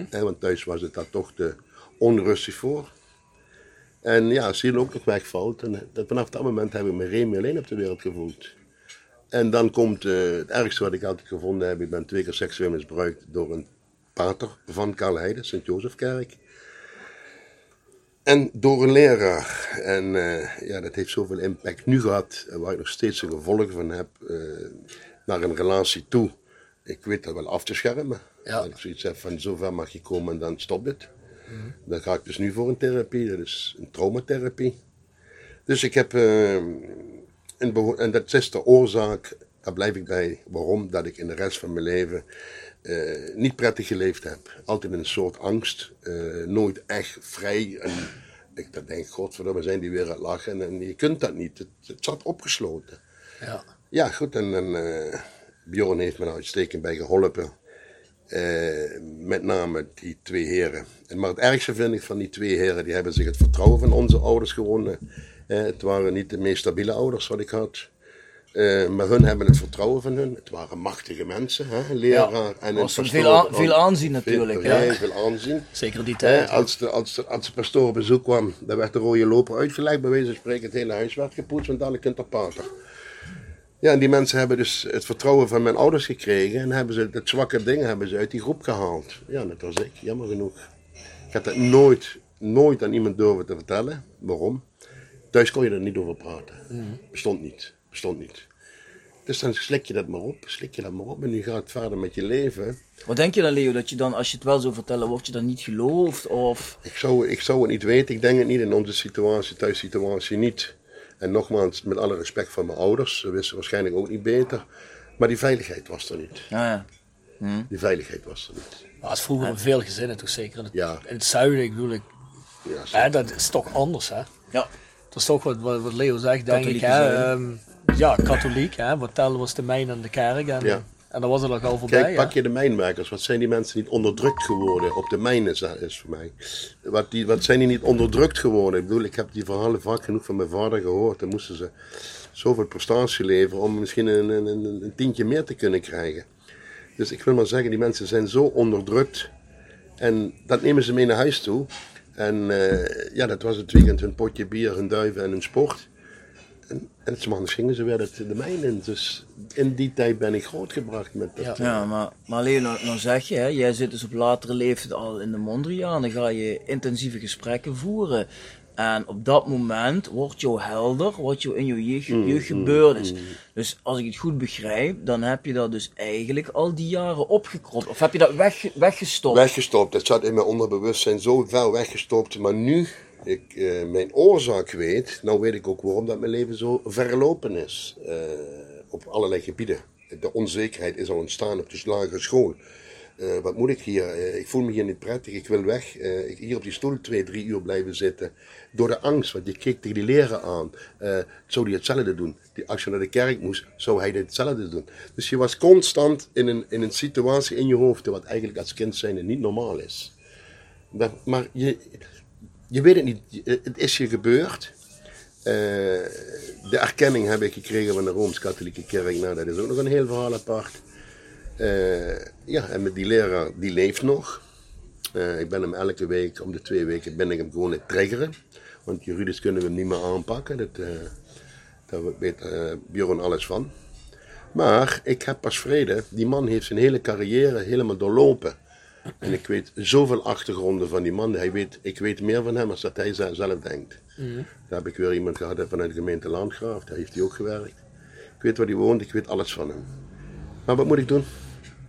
Hè, want thuis was het daar toch te onrustig voor. En ja, hier ook nog wegvalt, en dat, vanaf dat moment heb ik me remi alleen op de wereld gevoeld. En dan komt eh, het ergste wat ik altijd gevonden heb. Ik ben twee keer seksueel misbruikt door een pater van Karl Heide, Sint-Jozefkerk. En door een leraar. En eh, ja, dat heeft zoveel impact nu gehad, waar ik nog steeds een gevolg van heb, eh, naar een relatie toe. Ik weet dat wel af te schermen. Ja. Dat ik zoiets heb van zover mag je komen en dan stopt Dan ga ik dus nu voor een therapie, dat is een traumatherapie. Dus ik heb, eh, een beho- en dat is de oorzaak, daar blijf ik bij, waarom dat ik in de rest van mijn leven eh, niet prettig geleefd heb. Altijd in een soort angst, eh, nooit echt vrij. En ik dan denk, godverdomme, zijn die weer aan het lachen. En, je kunt dat niet, het, het zat opgesloten. Ja. Ja, goed, en, en eh, Bjorn heeft me daar uitstekend bij geholpen. Eh, met name die twee heren. En maar het ergste vind ik van die twee heren, die hebben zich het vertrouwen van onze ouders gewonnen. Eh, het waren niet de meest stabiele ouders wat ik had. Eh, maar hun hebben het vertrouwen van hun. Het waren machtige mensen, hè? leraar en een was pastoor. veel aan- veel aanzien natuurlijk, Veel, ja. veel aanzien. Zeker die tijd. als, de, als, de, als de pastoor op bezoek kwam, dan werd de rode loper uitgelegd, bij wijze van spreken. Het hele huis werd gepoetst, want dan kunt er pater. Ja, en die mensen hebben dus het vertrouwen van mijn ouders gekregen en hebben ze het zwakke ding hebben ze uit die groep gehaald. Ja, dat was ik, jammer genoeg. Ik heb dat nooit, nooit aan iemand durven te vertellen. Waarom? Thuis kon je er niet over praten. Bestond niet. Bestond niet. Dus dan slik je dat maar op, slik je dat maar op en nu gaat het verder met je leven. Wat denk je dan, Leo, dat je dan, als je het wel zou vertellen, word je dan niet geloofd? Of... Ik zou, ik zou het niet weten. Ik denk het niet in onze situatie, thuissituatie niet. En nogmaals, met alle respect van mijn ouders. Ze wisten waarschijnlijk ook niet beter. Maar die veiligheid was er niet. Ja, ja. Die veiligheid was er niet. Maar als vroeger in veel gezinnen, toch zeker in het, Ja. in het zuiden, ik bedoel, ik, Ja, hè, dat is toch anders, hè? ja. Dat is toch wat, Leo zegt, denk ik. Hè? Ehm, ja, katholiek, hè? wat telde was de mijn en de kerk. En, Ja. En dan was het ook al voorbij. Kijk, pak je de mijnwerkers. Wat zijn die mensen niet onderdrukt geworden? Op de mijn is, voor mij. Wat, die, wat zijn die niet onderdrukt geworden? Ik bedoel, ik heb die verhalen vaak genoeg van mijn vader gehoord. Dan moesten ze zoveel prestatie leveren om misschien een, een, een, een tientje meer te kunnen krijgen. Dus ik wil maar zeggen, die mensen zijn zo onderdrukt. En dat nemen ze mee naar huis toe. En eh, ja, dat was het weekend hun potje bier, hun duiven en hun sport. En, en het maandags gingen ze weer het, de mijn in. Dus in die tijd ben ik grootgebracht met dat. Ja. Ja, maar, maar Leo, nou, nou zeg je, hè, jij zit dus op latere leeftijd al in de Mondriaan, dan ga je intensieve gesprekken voeren. En op dat moment wordt jou helder wat jou in je jeugd, Mm, jeugd gebeurd is. Dus als ik het goed begrijp, dan heb je dat dus eigenlijk al die jaren opgekropt. Of heb je dat weg, weggestopt? Weggestopt. Het zat in mijn onderbewustzijn zo ver weggestopt. Maar nu ik eh, mijn oorzaak weet, nou weet ik ook waarom dat mijn leven zo verlopen is. eh, op allerlei gebieden. De onzekerheid is al ontstaan op de lagere school. Eh, wat moet ik hier? Ik voel me hier niet prettig, ik wil weg. Ik hier op die stoel twee, drie uur blijven zitten. Door de angst, want je keek tegen die leraar aan. Zou hij hetzelfde doen? Die, als je naar de kerk moest, zou hij hetzelfde doen. Dus je was constant in een, in een situatie in je hoofd, wat eigenlijk als kind zijn niet normaal is. Maar je, je weet het niet, het is je gebeurd. Eh, de erkenning heb ik gekregen van de Rooms-Katholieke Kerk. Nou, dat is ook nog een heel verhaal apart. Eh, ja, en met die leraar, die leeft nog. Eh, ik ben hem elke week, om de twee weken, ben ik hem gewoon het triggeren. Want juridisch kunnen we hem niet meer aanpakken. Dat, daar weet Bjorn alles van. Maar ik heb pas vrede. Die man heeft zijn hele carrière helemaal doorlopen. En ik weet zoveel achtergronden van die man. Hij weet, ik weet meer van hem dan dat hij ze- zelf denkt. Daar heb ik weer iemand gehad vanuit de gemeente Landgraaf. Daar heeft hij ook gewerkt. Ik weet waar hij woont, ik weet alles van hem. Maar wat moet ik doen?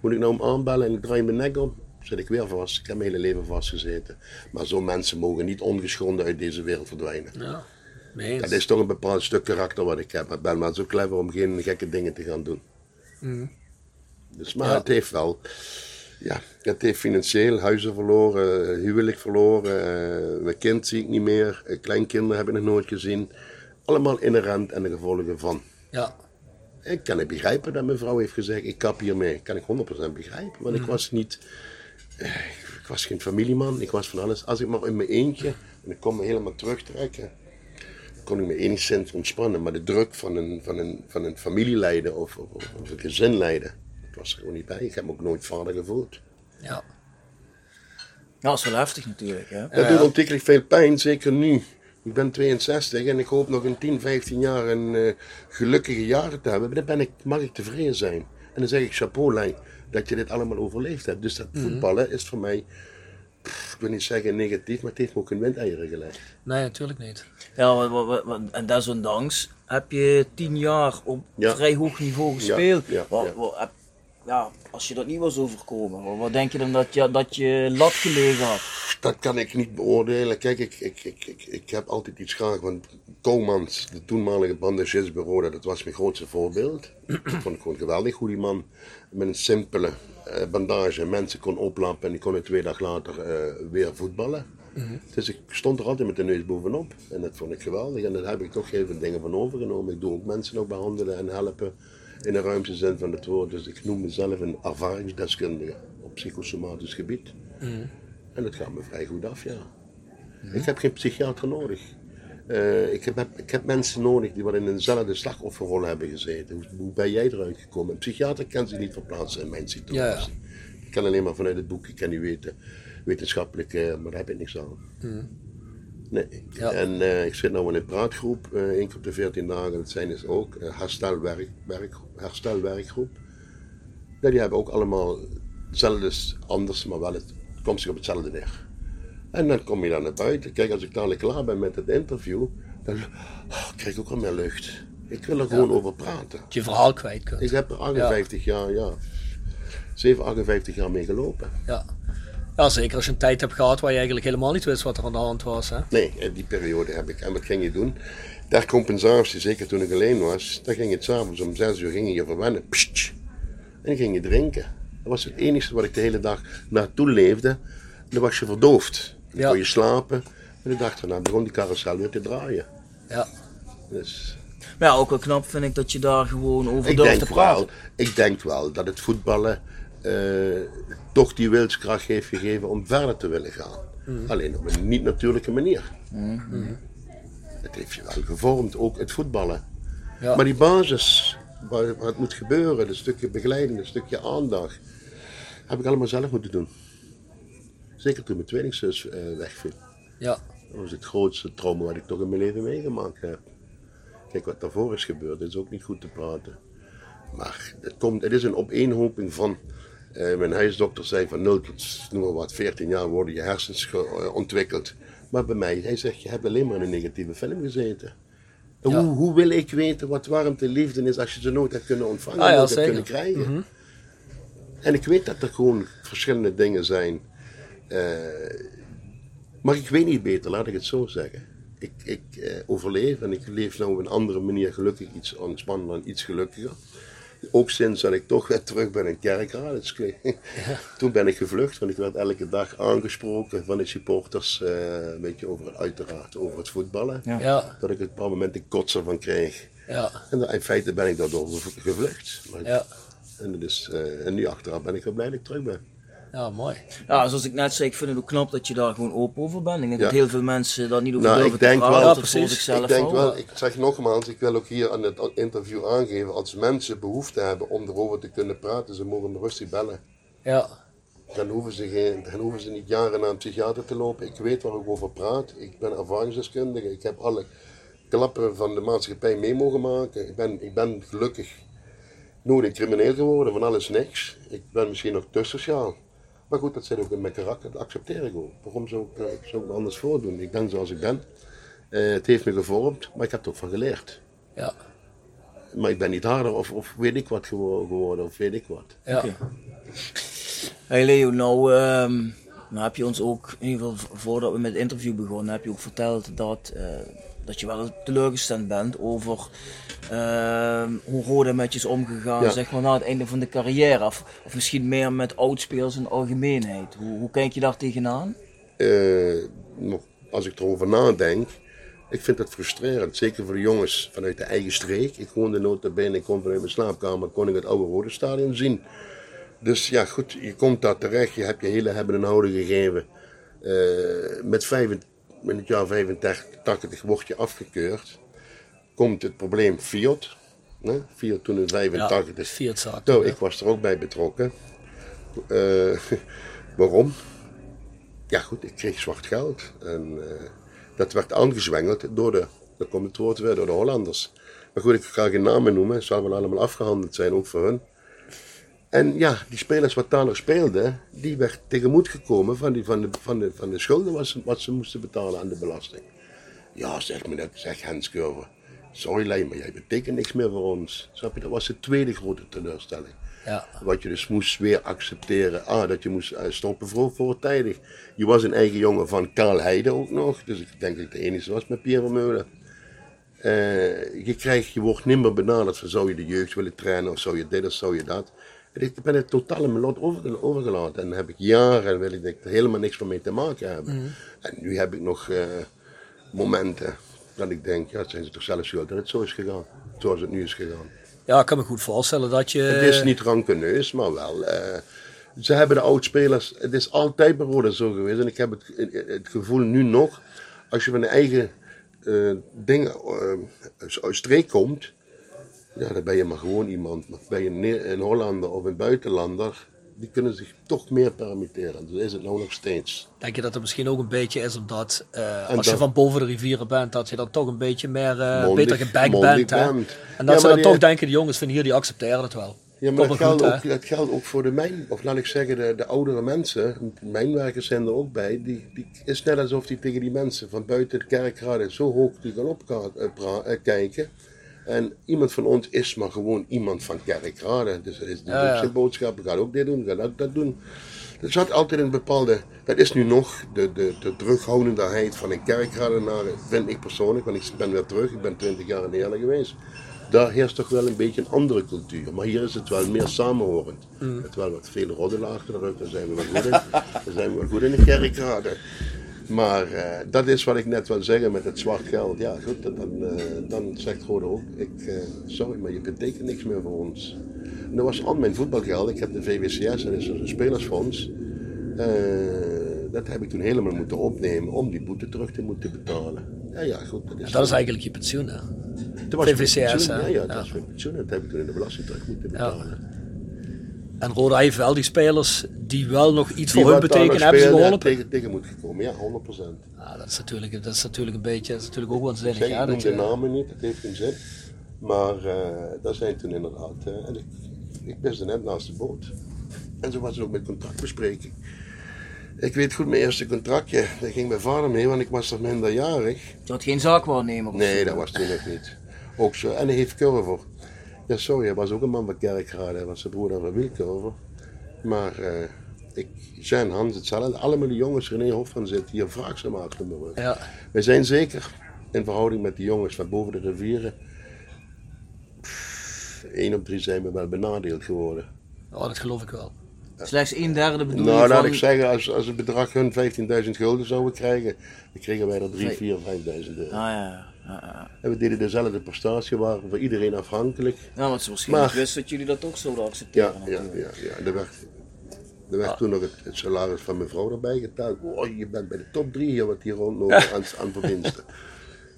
Moet ik nou hem aanbellen en ik draai mijn nek om? Zit ik weer vast. Ik heb mijn hele leven vastgezeten. Maar zo'n mensen mogen niet ongeschonden uit deze wereld verdwijnen. Ja. Dat is toch een bepaald stuk karakter wat ik heb. Ik ben maar zo clever om geen gekke dingen te gaan doen. Dus, maar Ja. het heeft wel... Ja, het heeft financieel huizen verloren, huwelijk verloren. eh, mijn kind zie ik niet meer. eh, kleinkinderen heb ik nog nooit gezien. Allemaal inherent en de gevolgen van. Ja, Ik kan het begrijpen dat mijn vrouw heeft gezegd, ik kap hiermee. Kan ik 100% begrijpen, want ik was niet... eh, Ik was geen familieman, ik was van alles. Als ik maar in mijn eentje, en ik kon me helemaal terugtrekken, kon ik me enigszins ontspannen. Maar de druk van een, van een, van een familie leiden of, of, of een gezin leiden, dat was er gewoon niet bij. Ik heb me ook nooit vader gevoeld. ja. Ja, dat is wel heftig natuurlijk. Hè? Dat doet ontiegelijk veel pijn, zeker nu. Ik ben 62 en ik hoop nog in 10, 15 jaar een eh, gelukkige jaren te hebben. Dan ben ik, mag ik tevreden zijn. En dan zeg ik chapeau, Lijn, dat je dit allemaal overleefd hebt. Dus dat voetballen is voor mij ik wil niet zeggen negatief, maar het heeft me ook in windeieren gelegd. Nee, natuurlijk niet. Ja, en desondanks heb je tien jaar op Ja. vrij hoog niveau gespeeld. ja, ja. Ja, als je dat niet was overkomen, wa- wat denk je dan dat je, dat je lat gelegen had? Dat kan ik niet beoordelen. Kijk, ik, ik, ik, ik, ik heb altijd iets graag. Want Komans, de toenmalige bandagisbureau, dat was mijn grootste voorbeeld. ik vond het gewoon geweldig hoe die man met een simpele eh, bandage mensen kon oplappen. En die kon twee dagen later eh, weer voetballen. Dus ik stond er altijd met de neus bovenop. En dat vond ik geweldig. En daar heb ik toch veel dingen van overgenomen. Ik doe ook mensen ook behandelen en helpen. In de ruimste zin van het woord. Dus ik noem mezelf een ervaringsdeskundige op psychosomatisch gebied. En dat gaat me vrij goed af, ja. Ik heb geen psychiater nodig. Eh, ik, heb, ik heb mensen nodig die wat in eenzelfde slachtofferrol hebben gezeten. Hoe, hoe ben jij eruit gekomen? Een psychiater kan zich niet verplaatsen in mijn situatie. Ja, ja. Ik kan alleen maar vanuit het boek, ik kan niet weten, wetenschappelijk, eh, maar daar heb ik niks aan. Nee. Ja. En eh, ik zit nu in een praatgroep, eh één keer op de 14 dagen, dat zijn dus ook eh, herstelwerk, werk, herstelwerkgroep. Ja, die hebben ook allemaal hetzelfde, anders, maar wel het komt zich op hetzelfde neer. En dan kom je dan naar buiten. Kijk, als ik dadelijk klaar ben met het interview, dan oh, krijg ik ook al meer lucht. Ik wil er gewoon over praten. Dat je verhaal kwijt kunt. Ik heb er 58 jaar, ja, 7, 58 jaar mee gelopen. Ja. Ja, zeker als je een tijd hebt gehad waar je eigenlijk helemaal niet wist wat er aan de hand was. Hè? Nee, in die periode heb ik. En wat ging je doen? Ter compensatie, zeker toen ik alleen was, dan ging je het s'avonds om 6 uur ging je verwennen. Psst. en dan ging je drinken. Dat was het enige wat ik de hele dag naartoe leefde. Dan was je verdoofd. Dan Ja. kon je slapen. En de dag daarna begon die carousel weer te draaien. Ja. Dus Maar ja, ook wel knap vind ik dat je daar gewoon over durft te praten. wel, ik denk wel dat het voetballen toch die wilskracht heeft gegeven om verder te willen gaan. Alleen op een niet-natuurlijke manier. Het heeft je wel gevormd, ook het voetballen. Ja. Maar die basis, waar, waar het moet gebeuren, dat stukje begeleiding, dat stukje aandacht, heb ik allemaal zelf moeten doen. Zeker toen mijn tweelingzus eh wegviel. Ja. Dat was het grootste trauma wat ik toch in mijn leven meegemaakt heb. Kijk, wat daarvoor is gebeurd, is ook niet goed te praten. Maar het, komt, het is een opeenhoping van. Eh, mijn huisdokter zei van 0 tot noem maar wat, 14 jaar worden je hersens eh, ontwikkeld. Maar bij mij, hij zegt, je hebt alleen maar in een negatieve film gezeten. En Ja. Hoe, hoe wil ik weten wat warmte en liefde is als je ze nooit hebt kunnen ontvangen, Ah ja, nooit hebt kunnen krijgen? En ik weet dat er gewoon verschillende dingen zijn. eh, maar ik weet niet beter, laat ik het zo zeggen. Ik, ik overleef en ik leef nou op een andere manier gelukkig, iets ontspannen en iets gelukkiger. Ook sinds dat ik toch weer terug ben in Kerkraad. Dus Toen ben ik gevlucht, want ik werd elke dag aangesproken van de supporters. eh, een beetje over, uiteraard over het voetballen. Ja. Ja. Dat ik het op een moment een kotser van kreeg. Ja. En in feite ben ik daardoor gev- gevlucht. Maar en, is, eh, en nu achteraf ben ik wel blij dat ik terug ben. Ja, mooi. Ja, zoals ik net zei, ik vind het ook knap dat je daar gewoon open over bent. Ik denk Ja. dat heel veel mensen daar niet over Nou, durven ik denk te praten, wel- precies. zichzelf ik denk wel, ik zeg nogmaals, ik wil ook hier aan het interview aangeven, als mensen behoefte hebben om erover te kunnen praten, ze mogen me rustig bellen. Ja. Dan hoeven, ze geen, dan hoeven ze niet jaren naar een psychiater te lopen. Ik weet waar ik over praat. Ik ben ervaringsdeskundige. Ik heb alle klappen van de maatschappij mee mogen maken. Ik ben, ik ben gelukkig nooit een crimineel geworden, van alles niks. Ik ben misschien nog te sociaal. Maar goed, dat zit ook in mijn karakter, dat accepteer ik ook. Waarom zou ik, eh, zou ik me anders voordoen? Ik ben zoals ik ben. Eh, het heeft me gevormd, maar ik heb er ook van geleerd. Ja. Maar ik ben niet harder of, of weet ik wat gewo- geworden, of weet ik wat. Ja. Hey Leo, nou, ehm, nou heb je ons ook, in ieder geval voordat we met het interview begonnen, heb je ook verteld dat, eh, dat je wel teleurgesteld bent over hoe Rode met je is omgegaan, Ja. zeg maar, na het einde van de carrière. Of, of misschien meer met oudspelers in de algemeenheid. Hoe, hoe kijk je daar tegenaan? Eh, nog, als ik erover nadenk, ik vind het frustrerend. Zeker voor de jongens vanuit de eigen streek. Ik woonde nota bene, ik kon vanuit mijn slaapkamer, kon ik het oude Rode Stadion zien. Dus ja, goed, je komt daar terecht, je hebt je hele hebben en houden gegeven. Eh, met, vijf, in het jaar 85 word je afgekeurd. Komt het probleem Fiat. Fiat toen in Ja. 85. Fiat zaak. Nou, ik was er ook bij betrokken. Eh, waarom? Ja goed, ik kreeg zwart geld. En eh, dat werd aangezwengeld door de, dat komt het woord weer, door de Hollanders. Maar goed, ik ga geen namen noemen, het zal wel allemaal afgehandeld zijn, ook voor hun. En ja, die spelers wat daar nog speelden, die werd tegemoet gekomen van, die, van, de, van, de, van de schulden wat ze, wat ze moesten betalen aan de belasting. Ja, zegt me dat, zegt Hans Curver. Sorry Lijn, maar jij betekent niks meer voor ons. Snap je, dat was de tweede grote teleurstelling. Ja. Wat je dus moest weer accepteren. Ah, dat je moest eh, stoppen voor, voortijdig. Je was een eigen jongen van Karl Heide ook nog. Dus ik denk dat ik de enige was met Pierre Vermeulen. Eh, je, krijgt, je wordt niet meer benaderd van zou je de jeugd willen trainen of zou je dit of zou je dat. En ik ben het totaal in mijn lot over, overgelaten. En heb ik jaren wil ik er helemaal niks van mee te maken hebben. En nu heb ik nog eh, momenten dat ik denk, ja, zijn ze toch zelf schuld dat het zo is gegaan. Zoals het nu is gegaan. ja, ik kan me goed voorstellen dat je... Het is niet rankeneus, maar wel. eh, ze hebben de oudspelers. Het is altijd bij Roda zo geweest. En ik heb het, het gevoel nu nog. Als je van de eigen eh, dingen uit streek komt. Ja, dan ben je maar gewoon iemand. Maar ben je een, een Hollander of een buitenlander. Die kunnen zich toch meer permitteren. Dus is het nou nog steeds. Denk je dat het misschien ook een beetje is omdat eh, als je van boven de rivieren bent, dat je dan toch een beetje meer Mondig- beter mondig bent. Hè? En dat Ja, ze dan toch denken, die jongens van hier die accepteren het wel. Ja, maar dat geldt, ook, hè? dat geldt ook voor de mijn, of laat ik zeggen, de, de oudere mensen. Mijnwerkers zijn er ook bij. Die, die is net alsof die tegen die mensen van buiten de kerkraden zo hoog die gaan opkijken. En iemand van ons is maar gewoon iemand van kerkraden. Dus dat is die Ja, ja. boodschap. Gaat ook dit doen, gaat ook dat doen. Er zat altijd een bepaalde, dat is nu nog de, de, de terughoudendheid van een kerkradenaar, vind ik persoonlijk, want ik ben weer terug, ik ben 20 jaar in Heerlen geweest. Daar heerst toch wel een beetje een andere cultuur. Maar hier is het wel meer samenhorend. Met wel wat veel roddelen achter de rug, daar zijn we wel goed in. Daar zijn we wel goed in de kerkraden. Maar eh, dat is wat ik net wil zeggen met het zwart geld. Ja, goed, dan, dan, eh, dan zegt Rode ook, ik, eh, sorry, maar je betekent niks meer voor ons. En dat was al mijn voetbalgeld. Ik heb de VWCS, dat is een spelersfonds. Dat heb ik toen helemaal moeten opnemen om die boete terug te moeten betalen. Ja, ja, goed. Dat is, Dat is eigenlijk je pensioen. Hè? dat was VVCS, pensioen. hè? Ja, ja, dat Ja. is mijn pensioen. Dat heb ik toen in de belasting terug moeten betalen. En Roda heeft wel die spelers die wel nog iets Die voor hun betekenen, hebben ze geholpen. Tegen, tegen moet gekomen, ja, 100%. Ja, dat, is natuurlijk, dat is natuurlijk een beetje, dat is natuurlijk ook waanzinnig. Ja, ik noem de je, namen niet, dat heeft geen zin. Maar eh dat zijn toen inderdaad. eh, en ik, ik wist net naast de boot. En zo was het ook met contractbespreking. Ik weet goed, mijn eerste contractje, daar ging mijn vader mee, want ik was nog minderjarig. Je had geen zaakwaarnemer of Nee, dat was toen nog niet. Ook zo. En hij heeft Curver. Ja, sorry, hij was ook een man van kerkraden. Hij was zijn broer van Wielkurver. Maar eh, ik, zijn Hans hetzelfde. Allemaal die jongens, René Hofman zit hier vraagzaam achter rug. ja. Wij zijn zeker in verhouding met die jongens van boven de rivieren. één op drie zijn we wel benadeeld geworden. Oh, dat geloof ik wel. Slechts een derde bedoel Nou, laat van... ik zeggen, als, als het bedrag hun 15.000 gulden zouden krijgen, dan kregen wij er 3, Nee. 4, 5.000 euro. Ah, ja, ja, ja. En we deden dezelfde prestatie, waren voor iedereen afhankelijk. Ja, want ze waarschijnlijk Maar- wisten dat jullie dat ook zouden Ja, accepteren. ja, ja. natuurlijk. ja. Er werd, er werd toen nog het, het salaris van mijn vrouw erbij geteld. Oh, je bent bij de top 3 hier wat hier rondlopen aan, aan verdiensten.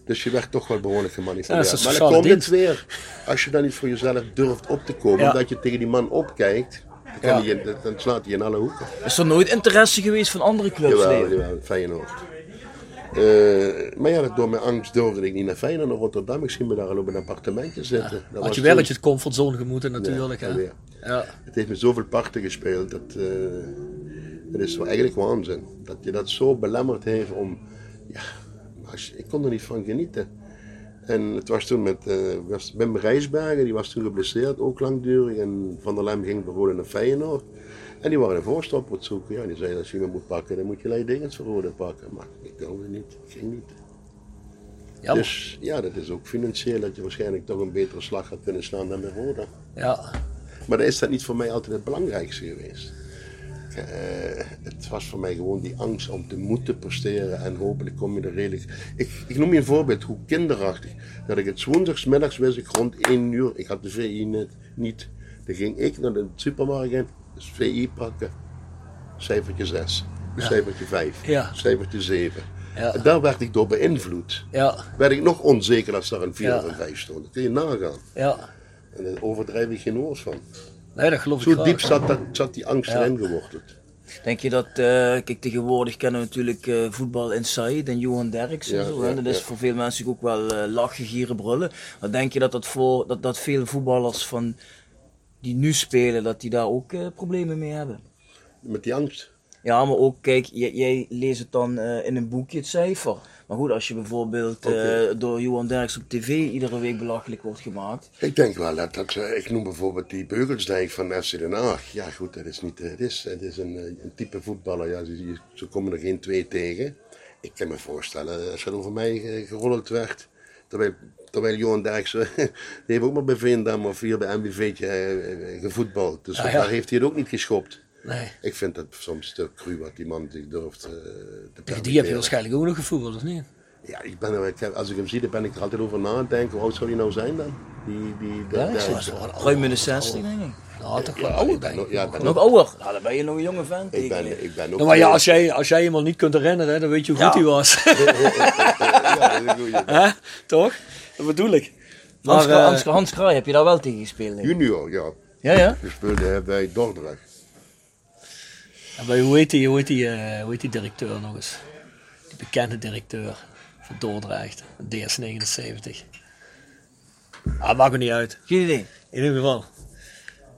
Dus je werd toch wel behoorlijk Ja, dat gemanipuleerd. een maar dan komt het weer. Als je dan niet voor jezelf durft op te komen, Ja. omdat je tegen die man opkijkt, dan, Ja. je- dan slaat hij je in alle hoeken. Is er nooit interesse geweest van andere clubs? Jawel, jawel, Feyenoord. Eh, maar ja, door mijn angst durfde ik niet naar Feyenoord, naar Rotterdam. Ik zie me daar al op een appartementje zitten. Dat Had je wel uit je comfortzone gemoeten natuurlijk. Ja, hè? Ja. Het heeft me zoveel parten gespeeld. Dat, eh het is wel eigenlijk waanzin. Dat je dat zo belemmerd heeft om... Ja, als je- ik kon er niet van genieten. En het was toen met eh was Wim Rijsbergen, die was toen geblesseerd, ook langdurig. En Van der Lem ging bijvoorbeeld naar Feyenoord. En die waren een voorstop op het zoeken. Ja, die zeiden als je me moet pakken, dan moet je Leidingens voor Rode pakken. Maar ik wilde niet, ik ging niet. Jammer. Dus ja, dat is ook financieel dat je waarschijnlijk toch een betere slag had kunnen slaan dan bij Roda. Ja. Maar dan is dat niet voor mij altijd het belangrijkste geweest. Eh, het was voor mij gewoon die angst om te moeten presteren en hopelijk kom je er redelijk. Ik, ik noem je een voorbeeld, hoe kinderachtig. Dat ik het woensdagsmiddags wist ik rond 1 uur, ik had de VI net, niet. Dan ging ik naar de supermarkt dus VI pakken, cijfertje 6, cijfertje 5, Ja. cijfertje 7. Ja. En daar werd ik door beïnvloed. Ja. Werd ik nog onzeker als daar een 4 Ja. of een 5 stond. Dat kun je nagaan. Ja. En daar overdrijf ik geen woord van. Nee, dat geloof ik Zo diep zat, dat, zat die angst Ja. erin geworteld. Denk je dat, eh, kijk tegenwoordig kennen we natuurlijk eh, voetbal inside en Johan Derks en Ja, zo. ja, dat is ja. voor veel mensen ook wel eh, lachen, gieren, brullen. Maar denk je dat dat voor dat, dat veel voetballers van die nu spelen, dat die daar ook eh, problemen mee hebben. Met die angst. Ja, maar ook, kijk, jij, jij leest het dan eh, in een boekje, het cijfer. Maar goed, als je bijvoorbeeld eh, door Johan Derks op tv iedere week belachelijk wordt gemaakt. Ik denk wel dat, dat ik noem bijvoorbeeld die Beugelsdijk van FC Den Haag. Ja goed, dat is niet, het is, het is een, een type voetballer, ja, ze, komen er geen twee tegen. Ik kan me voorstellen, als er over mij gerold werd, terwijl, terwijl Johan Derksen, die heeft ook maar bij Veendam of hier bij MBV'tje eh, gevoetbald. Dus Ah, ja. daar heeft hij het ook niet geschopt. Nee. Ik vind dat soms te cru wat die man zich durft eh, te Tegen die heb je waarschijnlijk ook nog gevoeld, of niet? Ja, ik ben, als ik hem zie, dan ben ik er altijd over na aan denken. Hoe oud zou hij nou zijn dan? Die, die, de, Ja, ik Dat wel een Ruim in de oude- 60, denk ik. Nou, toch Ja, wel ouder, denk ik. ja, ben Nog ouder? Nou, dan ben je nog een jonge vent. Ik ben, ik ben ook... Nou, maar ja, als jij, als jij iemand niet kunt herinneren, dan weet je hoe goed hij was. ja, dat is een goeie. Toch? Dat bedoel ik. Hans, Maar, eh, Hans, Hans Kraai heb je daar wel tegen gespeeld. denk ik. Junior, ja. Ja, ja? Gespeeld eh, bij Dordrecht. en bij- hoe heet die, hoe heet die, eh, hoe heet die directeur nog eens? Die bekende directeur van Dordrecht, DS79. Ah, maakt me niet uit. Geen idee. In ieder geval.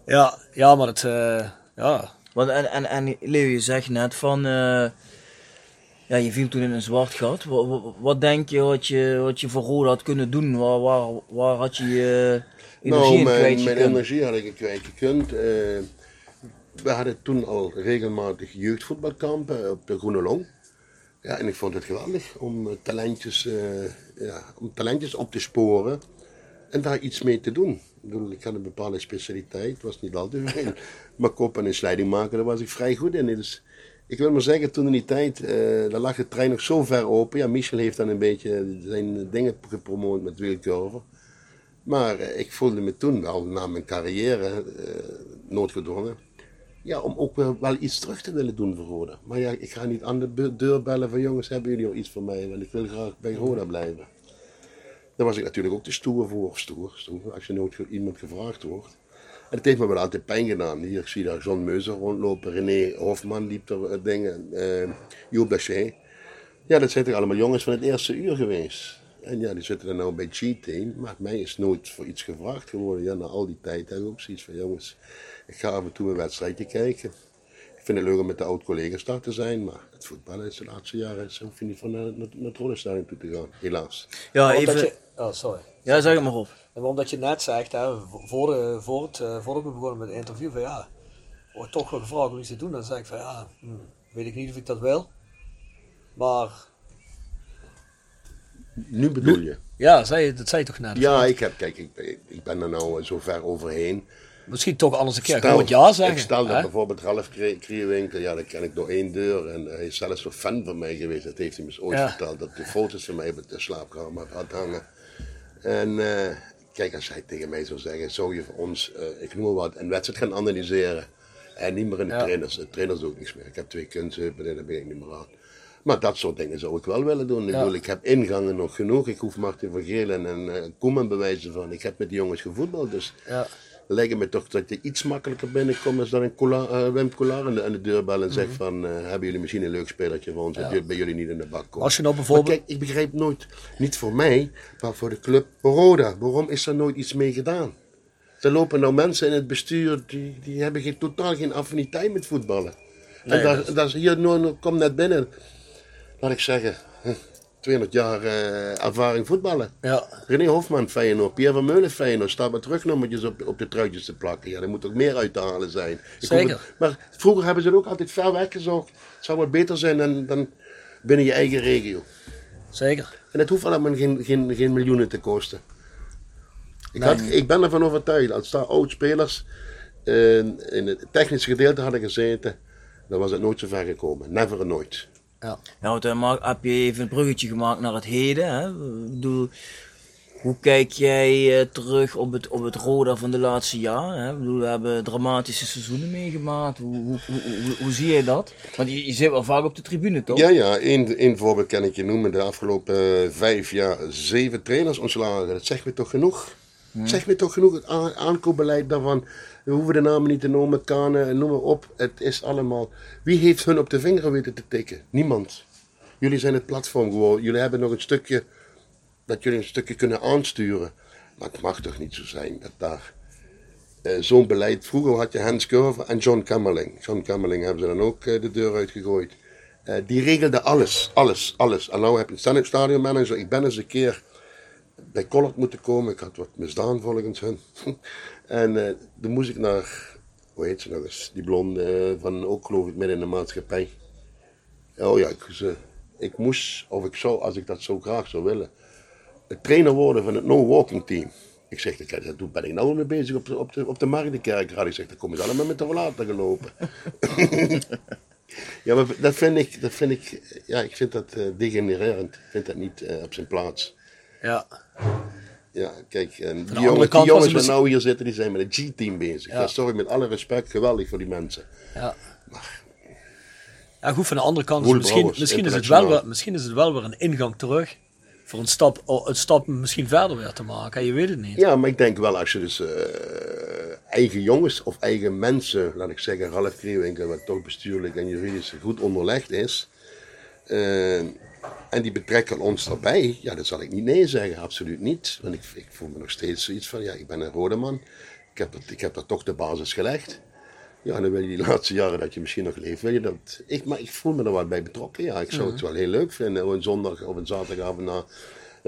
Ja, ja maar het, eh, ja. Want en, en, en Leo, je zegt net van, eh, ja, je viel toen in een zwart gat. Wat, wat, wat denk je wat, je wat je voor Roda had kunnen doen? Waar, waar, waar had je je energie Nou, in mijn, kwijt mijn energie had ik kwijt gekund. Eh, we hadden toen al regelmatig jeugdvoetbalkampen op de Groene Long. Ja, en ik vond het geweldig om talentjes, eh, ja, om talentjes op te sporen en daar iets mee te doen. Ik, bedoel, ik had een bepaalde specialiteit, was niet al te veel. Maar kop en een slijding maken, daar was ik vrij goed in. Dus ik wil maar zeggen, toen in die tijd, eh daar lag de trein nog zo ver open. Ja, Michel heeft dan een beetje zijn dingen gepromoot met wielkurven. Maar eh, ik voelde me toen wel na mijn carrière eh, noodgedwongen. Ja, om ook wel, iets terug te willen doen voor Roda. Maar ja, ik ga niet aan de deur bellen van jongens, hebben jullie al iets voor mij? Want ik wil graag bij Roda blijven. Daar was ik natuurlijk ook te stoer voor. Stoer, stoer, als je nooit iemand gevraagd wordt. En het heeft me wel altijd pijn gedaan. Hier, ik zie daar John Meuser rondlopen, René Hofman liep er eh, dingen, eh Joop Daché. Ja, dat zijn toch allemaal jongens van het eerste uur geweest. En ja, die zitten er nou bij G-Team. Maar mij is nooit voor iets gevraagd geworden. Ja, na al die tijd heb ik ook zoiets van, jongens, ik ga af en toe een wedstrijdje kijken. Ik vind het leuk om met de oud-collega's daar te zijn, maar het voetballen is de laatste jaren, zo je niet van naar, naar, naar het Rollenstadion toe te gaan, helaas. Ja, even... je, oh, sorry. Ja, zeg het maar op. En omdat je net zegt, hè, voor, de, voor, het, eh, voordat we begonnen met het interview, van ja, wordt toch wel gevraagd om iets te doen. Dan zeg ik van ja, hm, weet ik niet of ik dat wil. Maar Nu bedoel je? ja, zei, dat zei je toch net? Ja, ik heb, kijk, ik, ik- ben er nou zo ver overheen. Misschien toch anders een keer Stel- gewoon ja zeggen. Ik stel dat bijvoorbeeld Ralf Krie- Kriewinkel, ja, dat ken ik door één deur. En hij is zelfs een fan van mij geweest. Dat heeft hij me eens ooit Ja. verteld. Dat hij foto's van mij op de slaapkamer had hangen. En eh, kijk, als hij tegen mij zou zeggen, zou je voor ons, eh, ik noem maar wat, een wedstrijd gaan analyseren. En niet meer in de Ja. trainers. De trainers ook niks meer. Ik heb twee kunstheupen en daar ben ik niet meer aan. Maar dat soort dingen zou ik wel willen doen. Ik, Ja. bedoel, ik heb ingangen nog genoeg. Ik hoef Martin van Gelen en eh Koeman bewijzen van. Ik heb met die jongens gevoetbald. Dus Ja. Lijkt me toch dat je iets makkelijker binnenkomt als dan een Cola, eh, Wim aan de, aan de deur bellen en Mhm. zegt van, eh, hebben jullie misschien een leuk spelertje voor ons, dat bij jullie niet in de bak komen. Als je nou Maar bijvoorbeeld... kijk, ik begrijp nooit, niet voor mij, maar voor de club Roda, waarom is er nooit iets mee gedaan? Er lopen nou mensen in het bestuur, die, die hebben geen, totaal geen affiniteit met voetballen. Nee, en dat, dat is- hier, nou, kom net binnen, laat ik zeggen, 200 jaar eh, ervaring voetballen. Ja, René Hofman, Feyenoord. Pierre van Meulen, Feyenoord. Staat met terugnummertjes op, op de truitjes te plakken. Ja, er moet ook meer uit te halen zijn. Zeker. het- maar vroeger hebben ze het ook altijd ver weg gezocht. Het zou wat beter zijn dan, dan binnen je eigen regio. zeker. En het hoeft allemaal geen, geen, geen miljoenen te kosten. Ik, had, ik ben ervan overtuigd, als daar oud-spelers eh, in het technische gedeelte hadden gezeten, dan was het nooit zo ver gekomen. Never nooit. Ja. Want dan maak- heb je even een bruggetje gemaakt naar het heden. Hè? Ik bedoel, hoe kijk jij eh, terug op het, op het Roda van de laatste jaren? Hè? Ik bedoel, we hebben dramatische seizoenen meegemaakt. Hoe, hoe, hoe, hoe, zie je dat? Want je, je zit wel vaak op de tribune, toch? Ja, ja, één, één voorbeeld kan ik je noemen. De afgelopen eh, vijf jaar zeven trainers ontslagen. Dat zegt me toch genoeg? Zegt me toch genoeg? Het aankoopbeleid daarvan. We hoeven de namen niet te noemen, Kanen en noem maar op. Het is allemaal... Wie heeft hun op de vinger weten te tikken? Niemand. Jullie zijn het platform geworden. Jullie hebben nog een stukje... Dat jullie een stukje kunnen aansturen. Maar het mag toch niet zo zijn dat daar... eh, zo'n beleid. Vroeger had je Hans Curver en John Kammerling. John Kammerling hebben ze dan ook eh, de deur uitgegooid. Eh, die regelde alles, alles, alles. En nou heb je een stadionmanager. Ik ben eens een keer bij Collard moeten komen. Ik had wat misdaan volgens hun. en eh toen moest ik naar, hoe heet ze nog eens, die blonde eh, van ook geloof ik midden in de maatschappij. Oh ja, ik, ze, ik moest, of ik zou, als ik dat zo graag zou willen, trainer worden van het no-walking team. Ik zeg, toen ben ik nou mee bezig op de, op de, op de Marktenkerkraad. Ik zeg, dan kom je allemaal met de rollator gelopen. ja, maar dat vind ik, dat vind ik, ja, ik vind dat eh, degenererend. Ik vind dat niet eh, op zijn plaats. Ja. Ja, kijk, en die jongens, die jongens het die nou hier zitten, die zijn met een G-team bezig. Ja. Ja. sorry, met alle respect, geweldig voor die mensen. Ja. Ja, goed, van de andere kant is het misschien, misschien, is het wel, weer- misschien is het wel weer een ingang terug. Voor een stap, oh, een stap misschien verder weer te maken. Je weet het niet. Ja, maar ik denk wel als je dus eh, eigen jongens of eigen mensen, laat ik zeggen, Ralf Kriewinkel, wat toch bestuurlijk en juridisch goed onderlegd is, eh, en die betrekken ons erbij, ja, dan zal ik niet nee zeggen, absoluut niet. Want ik, ik voel me nog steeds zoiets van, ja, ik ben een rode man, ik heb, dat, ik heb daar toch de basis gelegd. Ja, en dan wil je die laatste jaren dat je misschien nog leeft, wil je dat. Ik, maar ik voel me er wel bij betrokken. Ja, ik zou het wel heel leuk vinden om een zondag of een zaterdagavond naar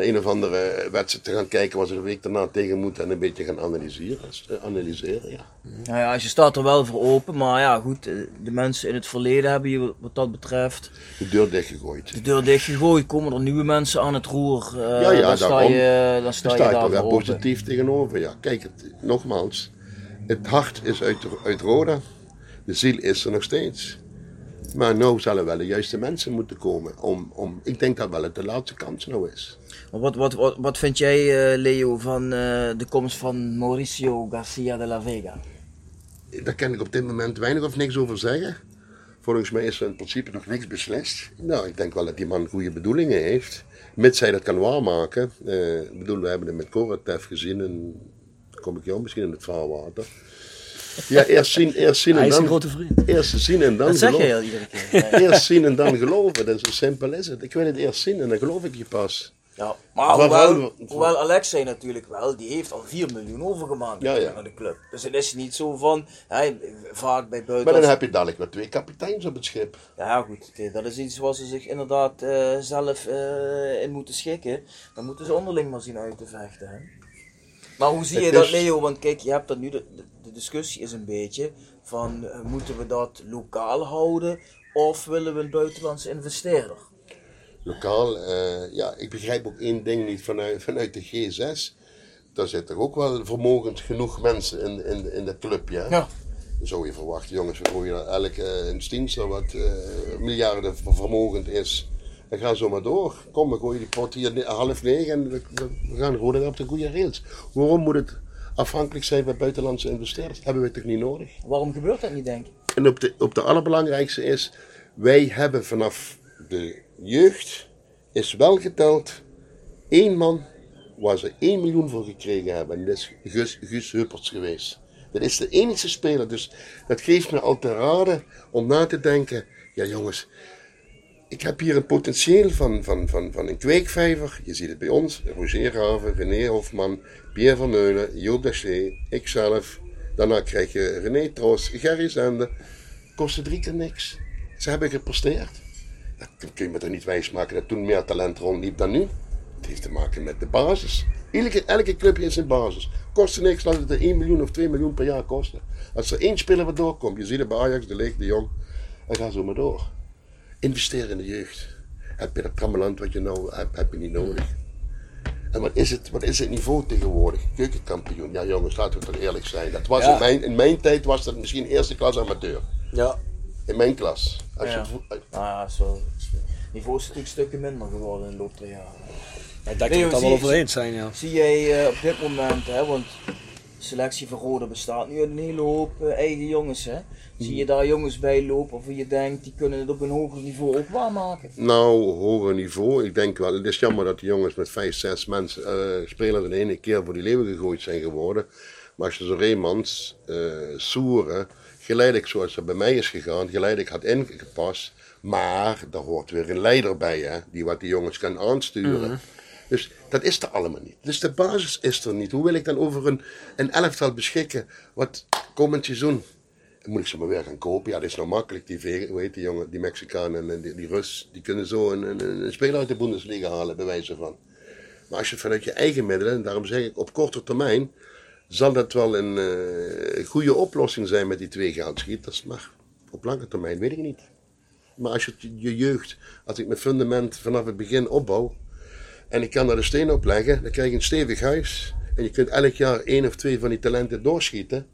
naar een of andere wedstrijd te gaan kijken waar ze de week daarna tegen moeten en een beetje gaan analyseren. eh, analyseren ja. Nou ja, je staat er wel voor open, maar ja goed, eh, de mensen in het verleden hebben je wat dat betreft De deur dichtgegooid. de deur dichtgegooid. Komen er nieuwe mensen aan het roer, eh, Ja, ja, dan, sta daarom. je, dan sta Daar je sta daar er open. positief tegenover. Ja. Kijk, het, nogmaals, het hart is uit, uit Roda. De ziel is er nog steeds. Maar nou zullen wel de juiste mensen moeten komen. Om, om, ik denk dat wel het de laatste kans nou is. Wat, wat, wat, wat vind jij, eh, Leo, van eh, de komst van Mauricio Garcia de la Vega? Daar kan ik op dit moment weinig of niks over zeggen. Volgens mij is er in principe nog niks beslist. Nou, ik denk wel dat die man goede bedoelingen heeft. Mits hij dat kan waarmaken. Eh, ik bedoel, we hebben het met Koratev gezien. En dan kom ik jou misschien in het vaarwater. Ja, eerst zien, eerst zien en Hij is dan... een grote vriend. Eerst zien en dan Dat zeg je iedere keer. Ja. Eerst zien en dan geloven. Dat is zo simpel is het. Ik wil het eerst zien en dan geloof ik je pas. Ja, maar hoewel, hoewel Alexei natuurlijk wel, die heeft al 4 miljoen overgemaakt Ja, ja. naar de club. Dus het is niet zo van, hij, vaak bij Maar buiten. dan heb je dadelijk nog twee kapiteins op het schip. Ja goed, oké, dat is iets waar ze zich inderdaad eh, zelf eh, in moeten schikken. Dan moeten ze onderling maar zien uit te vechten. Hè? Maar hoe zie je Het dat is- Leo? Want kijk, je hebt dat nu, de, de, discussie is een beetje van, eh, moeten we dat lokaal houden of willen we een buitenlandse investeerder? lokaal. eh, ja, ik begrijp ook één ding niet vanuit, vanuit de G6. Daar zitten ook wel vermogend genoeg mensen in, in, in dat clubje. hè? Ja. Dan zou je verwachten, jongens, we gooien elke uh, instinctie wat eh, miljarden ver- vermogend is. En ga zo maar door. Kom, we gooien die pot hier half leeg en we, we- gaan gewoon op de goede rails. Waarom moet het afhankelijk zijn van buitenlandse investeerders? Hebben we toch niet nodig? Waarom gebeurt dat niet, denk ik? En op de, op de allerbelangrijkste is, wij hebben vanaf de jeugd, is wel geteld, één man waar ze 1 miljoen voor gekregen hebben. En dat is Guus, Guus Hupperts geweest. Dat is de enige speler. Dus dat geeft me al te raden om na te denken, ja jongens, ik heb hier een potentieel van, van, van, van een kweekvijver. Je ziet het bij ons, Roger Raven, René Hofman, Pierre Vermeulen, Joop Daché, ikzelf. Daarna krijg je René Troos, Gerry Zender. Kostte drie keer niks. Ze hebben gepresteerd. Dat kun je me toch niet wijsmaken dat toen meer talent rondliep dan nu. Het heeft te maken met de basis. Elke, elke clubje is een basis. Kostte niks, laat het er 1 miljoen of 2 miljoen per jaar kosten. Als er één speler wat doorkomt, je ziet het bij Ajax, De Leeg, De Jong, en ga zo maar door. Investeer in de jeugd. Heb je dat trammeland wat je nou hebt, heb je niet nodig. En wat is, het, wat is het niveau tegenwoordig? Keukenkampioen. Ja jongens, laten we toch eerlijk zijn. Dat was Ja. in, mijn, in mijn tijd was dat misschien eerste klas amateur. Ja. In mijn klas. Als Ja. je, Nou ja, zo, het niveau is natuurlijk stukken minder geworden in de loop der jaren. Ik denk dat we Leo, het wel over eens zijn, ja. Zie jij eh, op dit moment, hè, want de selectie van Rode bestaat nu uit een hele hoop eh, eigen jongens. Hè? Zie je daar jongens bij lopen of je denkt die kunnen het op een hoger niveau ook waarmaken? Nou, hoger niveau. Ik denk wel, het is jammer dat die jongens met vijf, zes mensen, eh, spelers in één keer voor die leeuwen gegooid zijn geworden. Maar als je zo Reemans, eh Soeren, geleidelijk zoals het bij mij is gegaan, geleidelijk had ingepast. Maar daar hoort weer een leider bij, hè, die wat die jongens kan aansturen. Dus dat is er allemaal niet. Dus de basis is er niet. Hoe wil ik dan over een, een elftal beschikken wat komend seizoen moet ik ze maar weer gaan kopen. Ja, dat is nou makkelijk. Die, heet die jongen, die Mexicaan en die, die Rus, die kunnen zo een, een, een speler uit de Bundesliga halen, bij wijze van. Maar als je vanuit je eigen middelen, en daarom zeg ik op korte termijn, zal dat wel een eh, goede oplossing zijn met die twee geldschieters. Maar op lange termijn weet ik niet. Maar als je het- je jeugd, als ik mijn fundament vanaf het begin opbouw, en ik kan daar de steen op leggen, dan krijg je een stevig huis. En je kunt elk jaar één of twee van die talenten doorschieten.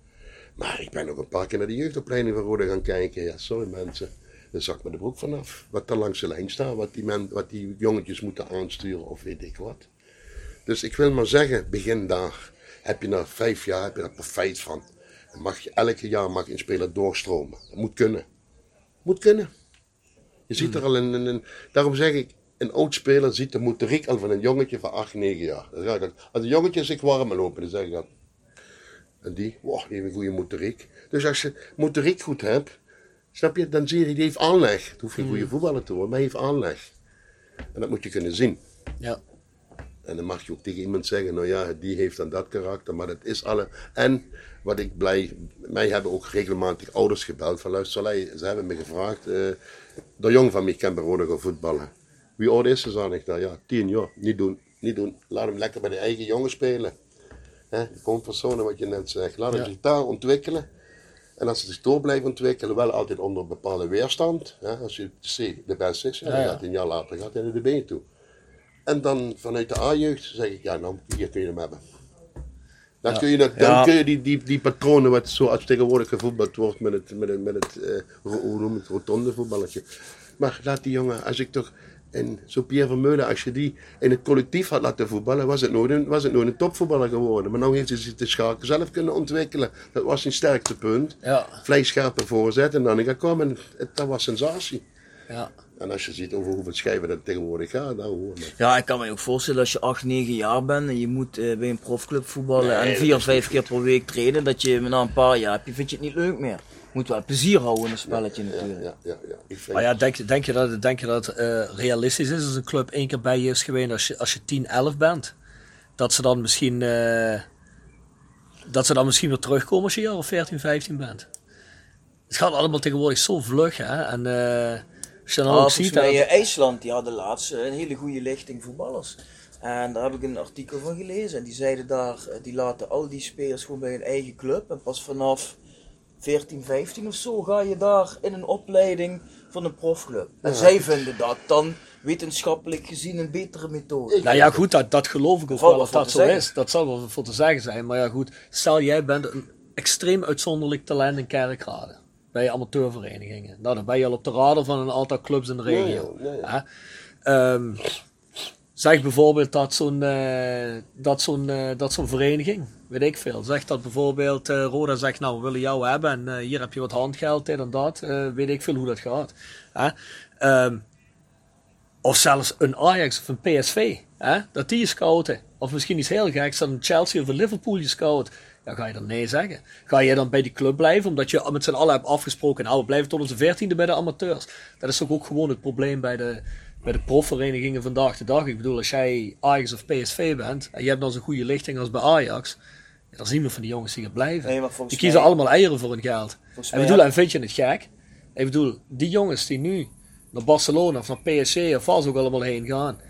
Maar ik ben ook een paar keer naar de jeugdopleiding van Rode gaan kijken. Ja, sorry mensen. Daar zak me de broek vanaf. Wat er langs de lijn staat, wat die, men, wat die jongetjes moeten aansturen of weet ik wat. Dus ik wil maar zeggen, begin daar. Heb je na vijf jaar heb je daar profijt van. Dan mag je elke jaar mag een speler doorstromen. Dat moet kunnen. Moet kunnen. Je ziet er al een, Daarom zeg ik, een oud speler ziet de motoriek al van een jongetje van 8, 9 jaar. Dan zeg ik als een jongetje zich warm lopen, dan zeg ik dat. En die, wow, die heeft een goede motoriek. Dus als je motoriek goed hebt, snap je, dan zie je, die heeft aanleg. Het hoeft geen goede voetballer te worden, maar hij heeft aanleg. En dat moet je kunnen zien. Ja. En dan mag je ook tegen iemand zeggen, nou ja, die heeft dan dat karakter, maar dat is alle. En wat ik blij, mij hebben ook regelmatig ouders gebeld van luister, ze hebben me gevraagd, eh de jong van mij kan gaan voetballen. Wie oud is ze, zeg ik dan, ja, tien jaar, niet doen, niet doen. Laat hem lekker bij de eigen jongen spelen. Hè, comfortzone, wat je net zegt. Laat Ja. zich daar ontwikkelen. En als ze zich door blijven ontwikkelen, wel altijd onder een bepaalde weerstand. Hè, als je C de beste is, ja, dan gaat hij een jaar later gaat hij naar de B toe. En dan vanuit de A-jeugd zeg ik, ja, nou, hier kun je hem hebben. Dan kun je, dat, dan Ja. kun je die, die, die patronen, wat zoals tegenwoordig gevoetbald wordt met het, met het, met het eh, hoe noem het, rotonde voetballetje. Maar laat die jongen, als ik toch, en zo Pierre Vermeulen, als je die in het collectief had laten voetballen, was het nooit een, was het nooit een topvoetballer geworden. Maar nu heeft hij zich de schakel zelf kunnen ontwikkelen. Dat was zijn sterkste punt. Ja. Vlijscherpe voorzet en dan ik kwam en het, dat was sensatie. Ja. En als je ziet over hoeveel schijven dat tegenwoordig gaat, nou hoor. maar- Ja, ik kan me ook voorstellen als je 8, 9 jaar bent en je moet eh, bij een profclub voetballen Nee, en vier, vijf keer per week trainen, dat je na een paar jaar heb je, vind je het niet leuk meer. Moet wel plezier houden in een spelletje Ja, natuurlijk. ja, ja, ja. Ik vind, Maar ja, denk, denk je dat, het- denk je dat het eh, realistisch is als een club één keer bij je is geweest als je, als je 10, 11 bent? Dat ze dan misschien, eh, dat ze dan misschien weer terugkomen als je jaar of 14, 15 bent? Het gaat allemaal tegenwoordig zo vlug, hè? En eh, als je dan Ah, ook volgens ziet... mij hè, dat- IJsland, die hadden laatst eh, een hele goede lichting voetballers. En daar heb ik een artikel van gelezen. En die zeiden daar, die laten al die spelers gewoon bij hun eigen club. En pas vanaf 14, 15 of zo ga je daar in een opleiding van een profclub. En zij vinden dat dan wetenschappelijk gezien een betere methode. Nou ja, goed, dat, dat geloof ik ook wel dat te zo zeggen. is. Dat zal wel voor te zeggen zijn. Maar ja, goed, stel jij bent een extreem uitzonderlijk talent in Kerkrade. Bij amateurverenigingen. Nou, dan ben je al op de radar van een aantal clubs in de regio. Ja, ja, ja. Hè? Ehm, zeg bijvoorbeeld dat zo'n eh, dat zo'n eh, dat zo'n vereniging, weet ik veel, zegt dat bijvoorbeeld eh, Roda zegt, nou we willen jou hebben en eh, hier heb je wat handgeld, dit en dat, eh, weet ik veel hoe dat gaat. Hè? Ehm, of zelfs een Ajax of een PSV, hè? dat die je scouten. Of misschien iets heel geks, dat een Chelsea of een Liverpool je scout. Ja, ga je dan nee zeggen? Ga je dan bij die club blijven, omdat je met z'n allen hebt afgesproken, nou we blijven tot onze veertiende bij de amateurs. Dat is toch ook gewoon het probleem bij de, bij de profverenigingen vandaag de dag. Ik bedoel, als jij Ajax of PSV bent, en je hebt dan zo'n goede lichting als bij Ajax, dan zien we van die jongens die gaan blijven. Nee, die kiezen mij- allemaal eieren voor hun geld. Volgens En, mij bedoel, en vind je het gek? Ik bedoel, die jongens die nu naar Barcelona of naar PSG of ze ook allemaal heen gaan,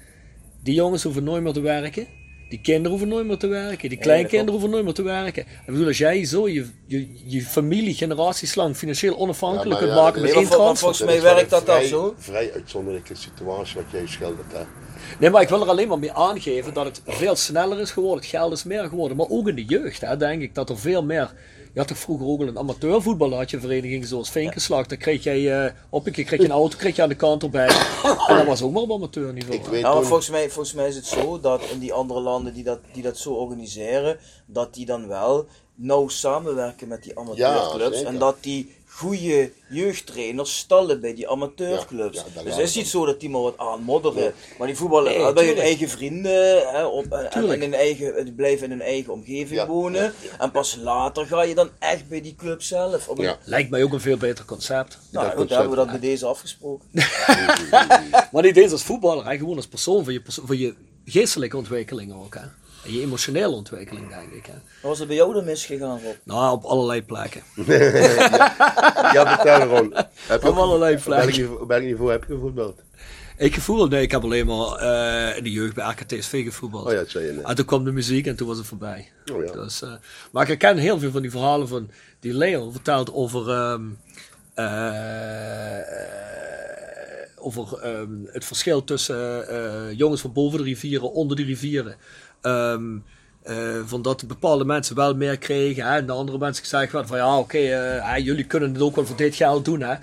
die jongens hoeven nooit meer te werken. Die kinderen hoeven nooit meer te werken. Die kleinkinderen hoeven nooit meer te werken. Ik bedoel, als jij zo je, je, je familie generatieslang financieel onafhankelijk kunt maken met één transfer. volgens mij werkt dat dan zo. vrij uitzonderlijke situatie wat jij schildert. Hè. Nee, maar ik wil er alleen maar mee aangeven dat het veel sneller is geworden. Het geld is meer geworden. Maar ook in de jeugd, hè, denk ik, dat er veel meer... Je had toch vroeger ook al een amateurvoetbal, had je verenigingen zoals Vinkenslag. Dan kreeg jij, eh op een keer kreeg je een auto, kreeg je aan de kant erbij. En dat was ook maar op amateurniveau. Ik weet Ja, maar volgens mij, volgens mij is het zo dat in die andere landen die dat, die dat zo organiseren, dat die dan wel nauw samenwerken met die amateurclubs. en dat die goede jeugdtrainers stallen bij die amateurclubs. Ja, ja, dat dus het is niet zo dat die maar wat aanmodderen. Maar die voetballen Nee, bij hun eigen vrienden hè, op, en, in hun eigen, die blijven in hun eigen omgeving Ja, wonen. ja, En pas later ga je dan echt bij die club zelf. Een-. Lijkt mij ook een veel beter concept. Nou, Dat goed, hebben we dat bij deze afgesproken. Maar niet eens als voetballer, hè, gewoon als persoon. Voor je, perso- voor je geestelijke ontwikkeling ook. Hè? En je emotionele ontwikkeling, denk ik. Hè? Wat was er bij jou dan misgegaan, Rob? Nou, op allerlei plekken. Ja, vertel je Op allerlei niveau- op welk niveau heb je gevoetbald? Ik gevoel, nee, ik heb alleen maar eh, in de jeugd bij RKTSV gevoetbald. Oh ja, dat zei je net. En toen kwam de muziek en toen was het voorbij. Oh ja. Dus, eh, maar ik ken heel veel van die verhalen van die Leo vertelt over, ehm, eh, over ehm, het verschil tussen eh, jongens van boven de rivieren, onder de rivieren. Eh, van dat bepaalde mensen wel meer kregen hè, en de andere mensen gezegd werden van ja oké, eh, jullie kunnen het ook wel voor dit geld doen hè.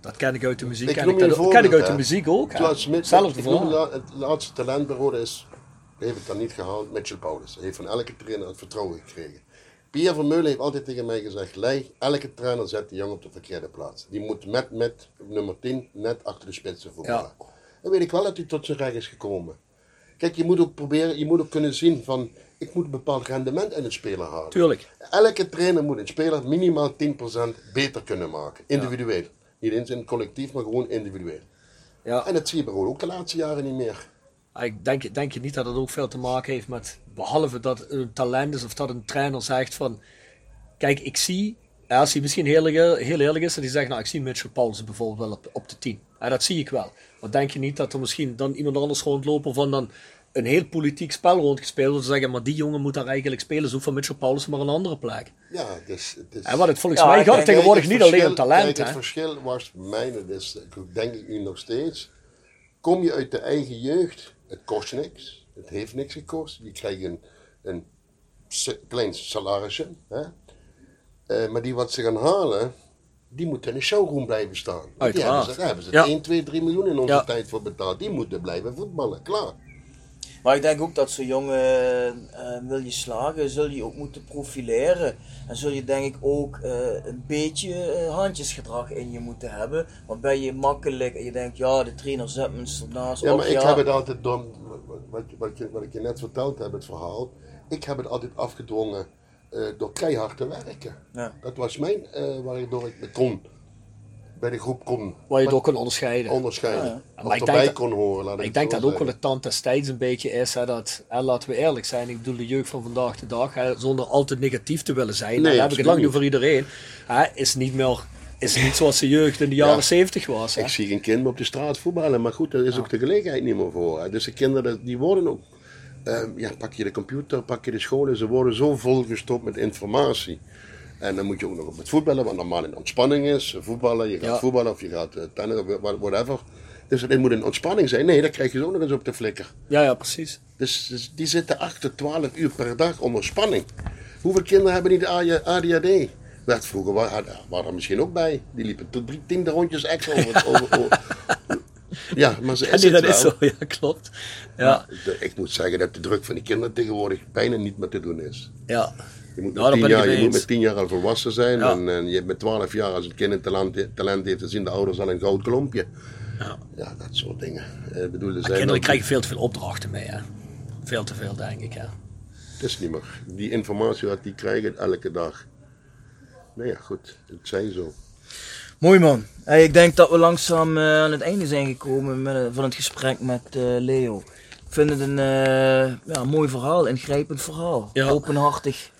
Dat ken ik uit de muziek. Ik ken ik, dat, ken ik uit de muziek ook. Hetzelfde het laatste talentbureau is, heeft het dan niet gehaald, Mitchell Paulus. Hij heeft van elke trainer het vertrouwen gekregen. Pierre Vermeulen heeft altijd tegen mij gezegd, Lei, elke trainer zet die jongen op de verkeerde plaats. Die moet met, met nummer 10 net achter de spitsen voetballen. Dan weet ik wel dat hij tot zijn recht is gekomen. Kijk, je moet ook proberen, je moet ook kunnen zien van, ik moet een bepaald rendement in een speler halen. Tuurlijk. Elke trainer moet een speler minimaal 10% beter kunnen maken, individueel. Niet eens in het collectief, maar gewoon individueel. Ja. En dat zie je bijvoorbeeld ook de laatste jaren niet meer. Ik denk, denk je niet dat het ook veel te maken heeft met, behalve dat een talent is of dat een trainer zegt van, kijk, ik zie, als hij misschien heel, eerlijk- heel eerlijk is, dat hij zegt, nou, ik zie Mitchell Paulsen bijvoorbeeld wel op, op de 10. Ja, dat zie ik wel. Maar denk je niet dat er misschien dan iemand anders rondlopen van dan een heel politiek spel rondgespeeld wordt, te zeggen, maar die jongen moet daar eigenlijk spelen, zoek van Mitchell Paulsen maar een andere plek. Ja, dus het is... En wat het volgens Ja, mij ik gaat tegenwoordig niet alleen om talent, kijk, hè. het verschil was voor mij, dat is denk ik nu nog steeds, kom je uit de eigen jeugd, het kost niks, het heeft niks gekost, je krijgt een, een klein salarisje, hè? Eh, maar die wat ze gaan halen, die moeten in de showroom blijven staan. Want Die hebben ze, daar hebben ze Ja. 1, 2, 3 miljoen in onze Ja. tijd voor betaald. Die moeten blijven voetballen, klaar. Maar ik denk ook dat zo'n jongen, eh, wil je slagen, zul je ook moeten profileren. En zul je denk ik ook eh, een beetje eh, handjesgedrag in je moeten hebben. Want ben je makkelijk en je denkt, ja, de trainer zet me ernaast Ja, op, maar ik heb het altijd door, wat, wat, ik- wat ik je net verteld heb, het verhaal. Ik heb het altijd afgedwongen eh, door keihard te werken. Ja. Dat was mijn, eh waardoor ik me kon, bij de groep kon Waar je ook kan onderscheiden. onderscheiden. Ja, Maar Of ik erbij denk dat- kon horen. Laat ik, denk dat ook wel de tand destijds een beetje is. Hè, dat, hè, laten we eerlijk zijn. Ik bedoel, de jeugd van vandaag de dag, hè, zonder altijd negatief te willen zijn. Nee, daar heb ik het lang niet over iedereen. Hè, is niet meer, is niet zoals de jeugd in de jaren Ja. 70 was. Hè. Ik zie geen kind meer op de straat voetballen, maar goed, daar is ook de gelegenheid niet meer voor. hè. Dus de kinderen, die worden ook, ehm, ja, pak je de computer, pak je de scholen, ze worden zo volgestopt met informatie. En dan moet je ook nog op het voetballen, wat normaal in ontspanning is. Voetballen, je gaat Ja. voetballen of je gaat uh, tennis whatever. Dus het moet een ontspanning zijn. Nee, dan krijg je ook nog eens op de flikker. Ja, ja, precies. Dus, dus die zitten 8 tot 12 uur per dag onder spanning. Hoeveel kinderen hebben niet de ADHD? Dat vroeger wa- hadden- waren er misschien ook bij. Die liepen tot drie, tien rondjes extra over. over, over- Ja, maar ze is nee, dat is zo, ja, klopt. Ja, ik moet zeggen dat de druk van die kinderen tegenwoordig bijna niet meer te doen is. ja. Je moet, Nou, met, tien jaar, je mee moet eens. met tien jaar al volwassen zijn. Ja. En, en je hebt met twaalf jaar, als een kind een talent, talent heeft, dan zien de ouders al een goud klompje. Ja. Ja, dat soort dingen. Eh, bedoel, er Kinderen krijgen veel te veel opdrachten mee. Hè. Veel te veel, denk ik. Hè. Het is niet meer. Die informatie wat die krijgen elke dag. Nou ja, goed. Het zijn zo. Mooi man. Hey, ik denk dat we langzaam eh, aan het einde zijn gekomen met, eh, van het gesprek met eh, Leo. Ik vind het een eh, ja, mooi verhaal, ingrijpend verhaal. Ja. Openhartig.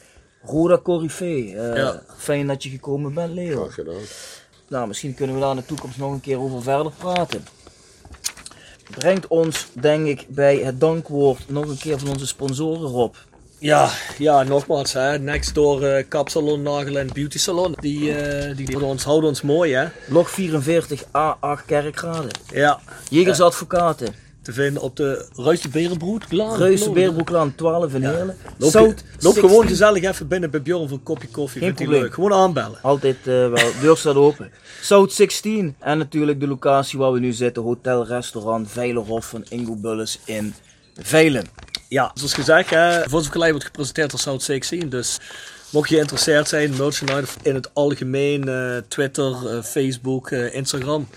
Roda Corifee. Eh, Ja. Fijn dat je gekomen bent, Leo. Graag gedaan. Nou, misschien kunnen we daar in de toekomst nog een keer over verder praten. Brengt ons, denk ik, bij het dankwoord nog een keer van onze sponsoren, Rob. Ja, ja, nogmaals, hè. Next door eh Kapsalon, Nagel en Beauty Salon. Die, eh, die houden, ons, houden ons mooi, hè. Log 44 A8 Kerkrade. Ja. Jegers Advocaten. Te vinden op de Ruisse Berenbroek. Reuze Beerbroeklaan 12 in Heerlen. Loop, Zout loop 16. gewoon gezellig even binnen bij Bjorn voor een kopje koffie. Geen probleem. leuk. Gewoon aanbellen. Altijd eh, wel, deur staat open. South 16 en natuurlijk de locatie waar we nu zitten, hotel, restaurant Veilerhof van Ingo Bulles in Veilen. Ja, zoals gezegd, hè, Voedselvergelijk wordt gepresenteerd door South 16. Dus mocht je geïnteresseerd zijn, merchandise in het algemeen, eh, Twitter, eh, Facebook, eh, Instagram.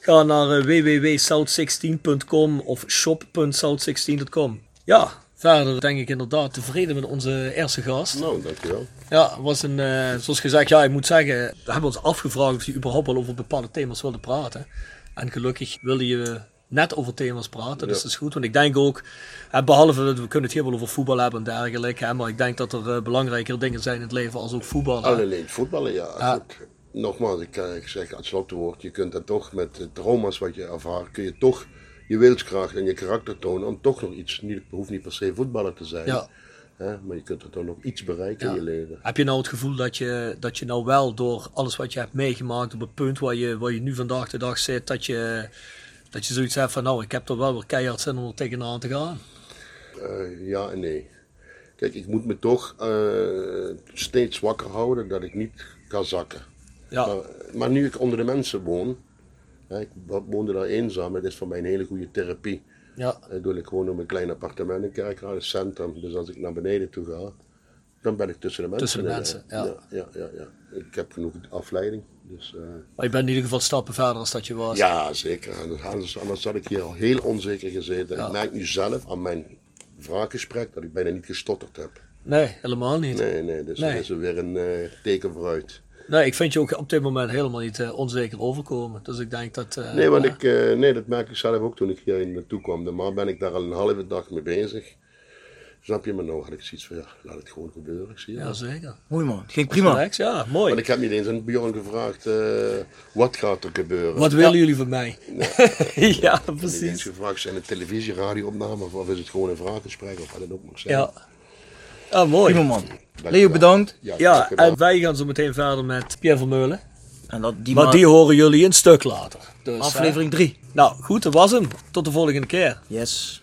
Ga naar eh, www.south16.com of shop.south16.com. Ja, verder denk ik inderdaad tevreden met onze eerste gast. Nou, dankjewel. Ja, was een, zoals gezegd, ja, ik moet zeggen, we hebben ons afgevraagd of hij überhaupt wel over bepaalde thema's wilde praten. En gelukkig wilde je net over thema's praten. Dus dat is goed. Want ik denk ook, behalve dat we kunnen het hier wel over voetbal hebben en dergelijke. Hè, maar ik denk dat er uh, belangrijkere dingen zijn in het leven als ook voetballen. Alleen voetballen, ja. nogmaals, ik, ik zeg als slotwoord, je kunt dan toch met de trauma's wat je ervaart, kun je toch je wilskracht en je karakter tonen om toch nog iets, niet, hoeft niet per se voetballer te zijn. Ja. Hè, maar je kunt er toch nog iets bereiken in je leven. Heb je nou het gevoel dat je, dat je nou wel door alles wat je hebt meegemaakt op het punt waar je, waar je nu vandaag de dag zit, dat je, dat je zoiets hebt van nou, ik heb er wel weer keihard zin om er tegenaan te gaan? Uh, ja en nee. Kijk, ik moet me toch uh, steeds wakker houden dat ik niet kan zakken. Ja. Maar, maar nu ik onder de mensen woon, ik woonde daar eenzaam, het is voor mij een hele goede therapie. Ja. Ik, doe ik gewoon op een klein appartement in Kerkrade, het centrum. Dus als ik naar beneden toe ga, dan ben ik tussen de mensen. Tussen de mensen, ja. Ja, ja, ja, ja. Ik heb genoeg afleiding. Dus, uh... Maar je bent in ieder geval stappen verder dan dat je was. Ja, zeker. Anders, anders had ik hier al heel onzeker gezeten. Ik merk nu zelf aan mijn vraaggesprek dat ik bijna niet gestotterd heb. Nee, helemaal niet. Nee, nee. Dus nee. dat is weer een uh, teken vooruit. Nee, ik vind je ook op dit moment helemaal niet uh, onzeker overkomen. Dus ik denk dat... Uh, nee, want ik, uh, nee, dat merk ik zelf ook toen ik hier naartoe kwam. Maar ben ik daar al een halve dag mee bezig. Snap je? Maar nou had ik zoiets van, ja, laat het gewoon gebeuren. Zie je ja, zeker. Mooi man, ging prima. ja, mooi. Want ik heb niet eens aan Bjorn gevraagd, wat gaat er gebeuren? Wat willen jullie van mij? Nee. ja, precies. Ik heb eens gevraagd, zijn het televisie, radioopname of is het gewoon een vraaggesprek of wat het ook mag zijn. Ja. Ah, mooi. Prima man. Leo, bedankt. Ja, ja en wij gaan zo meteen verder met Pierre Vermeulen. En dat, die maar die horen jullie een stuk later. Dus, Aflevering 3. nou, goed, dat was hem. Tot de volgende keer. Yes.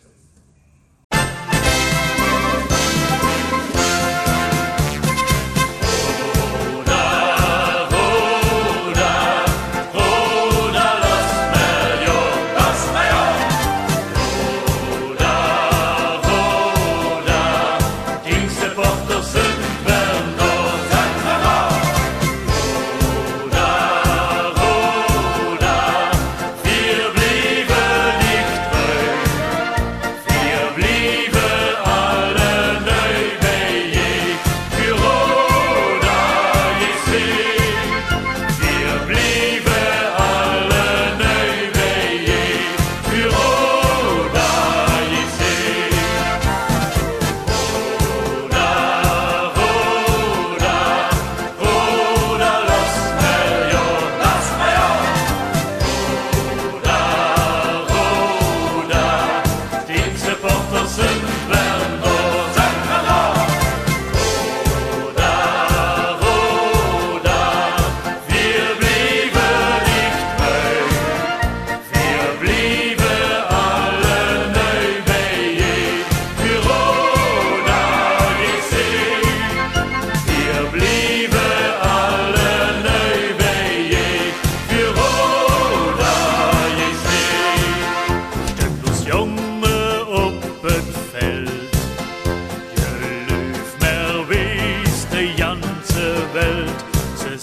Welt. C'est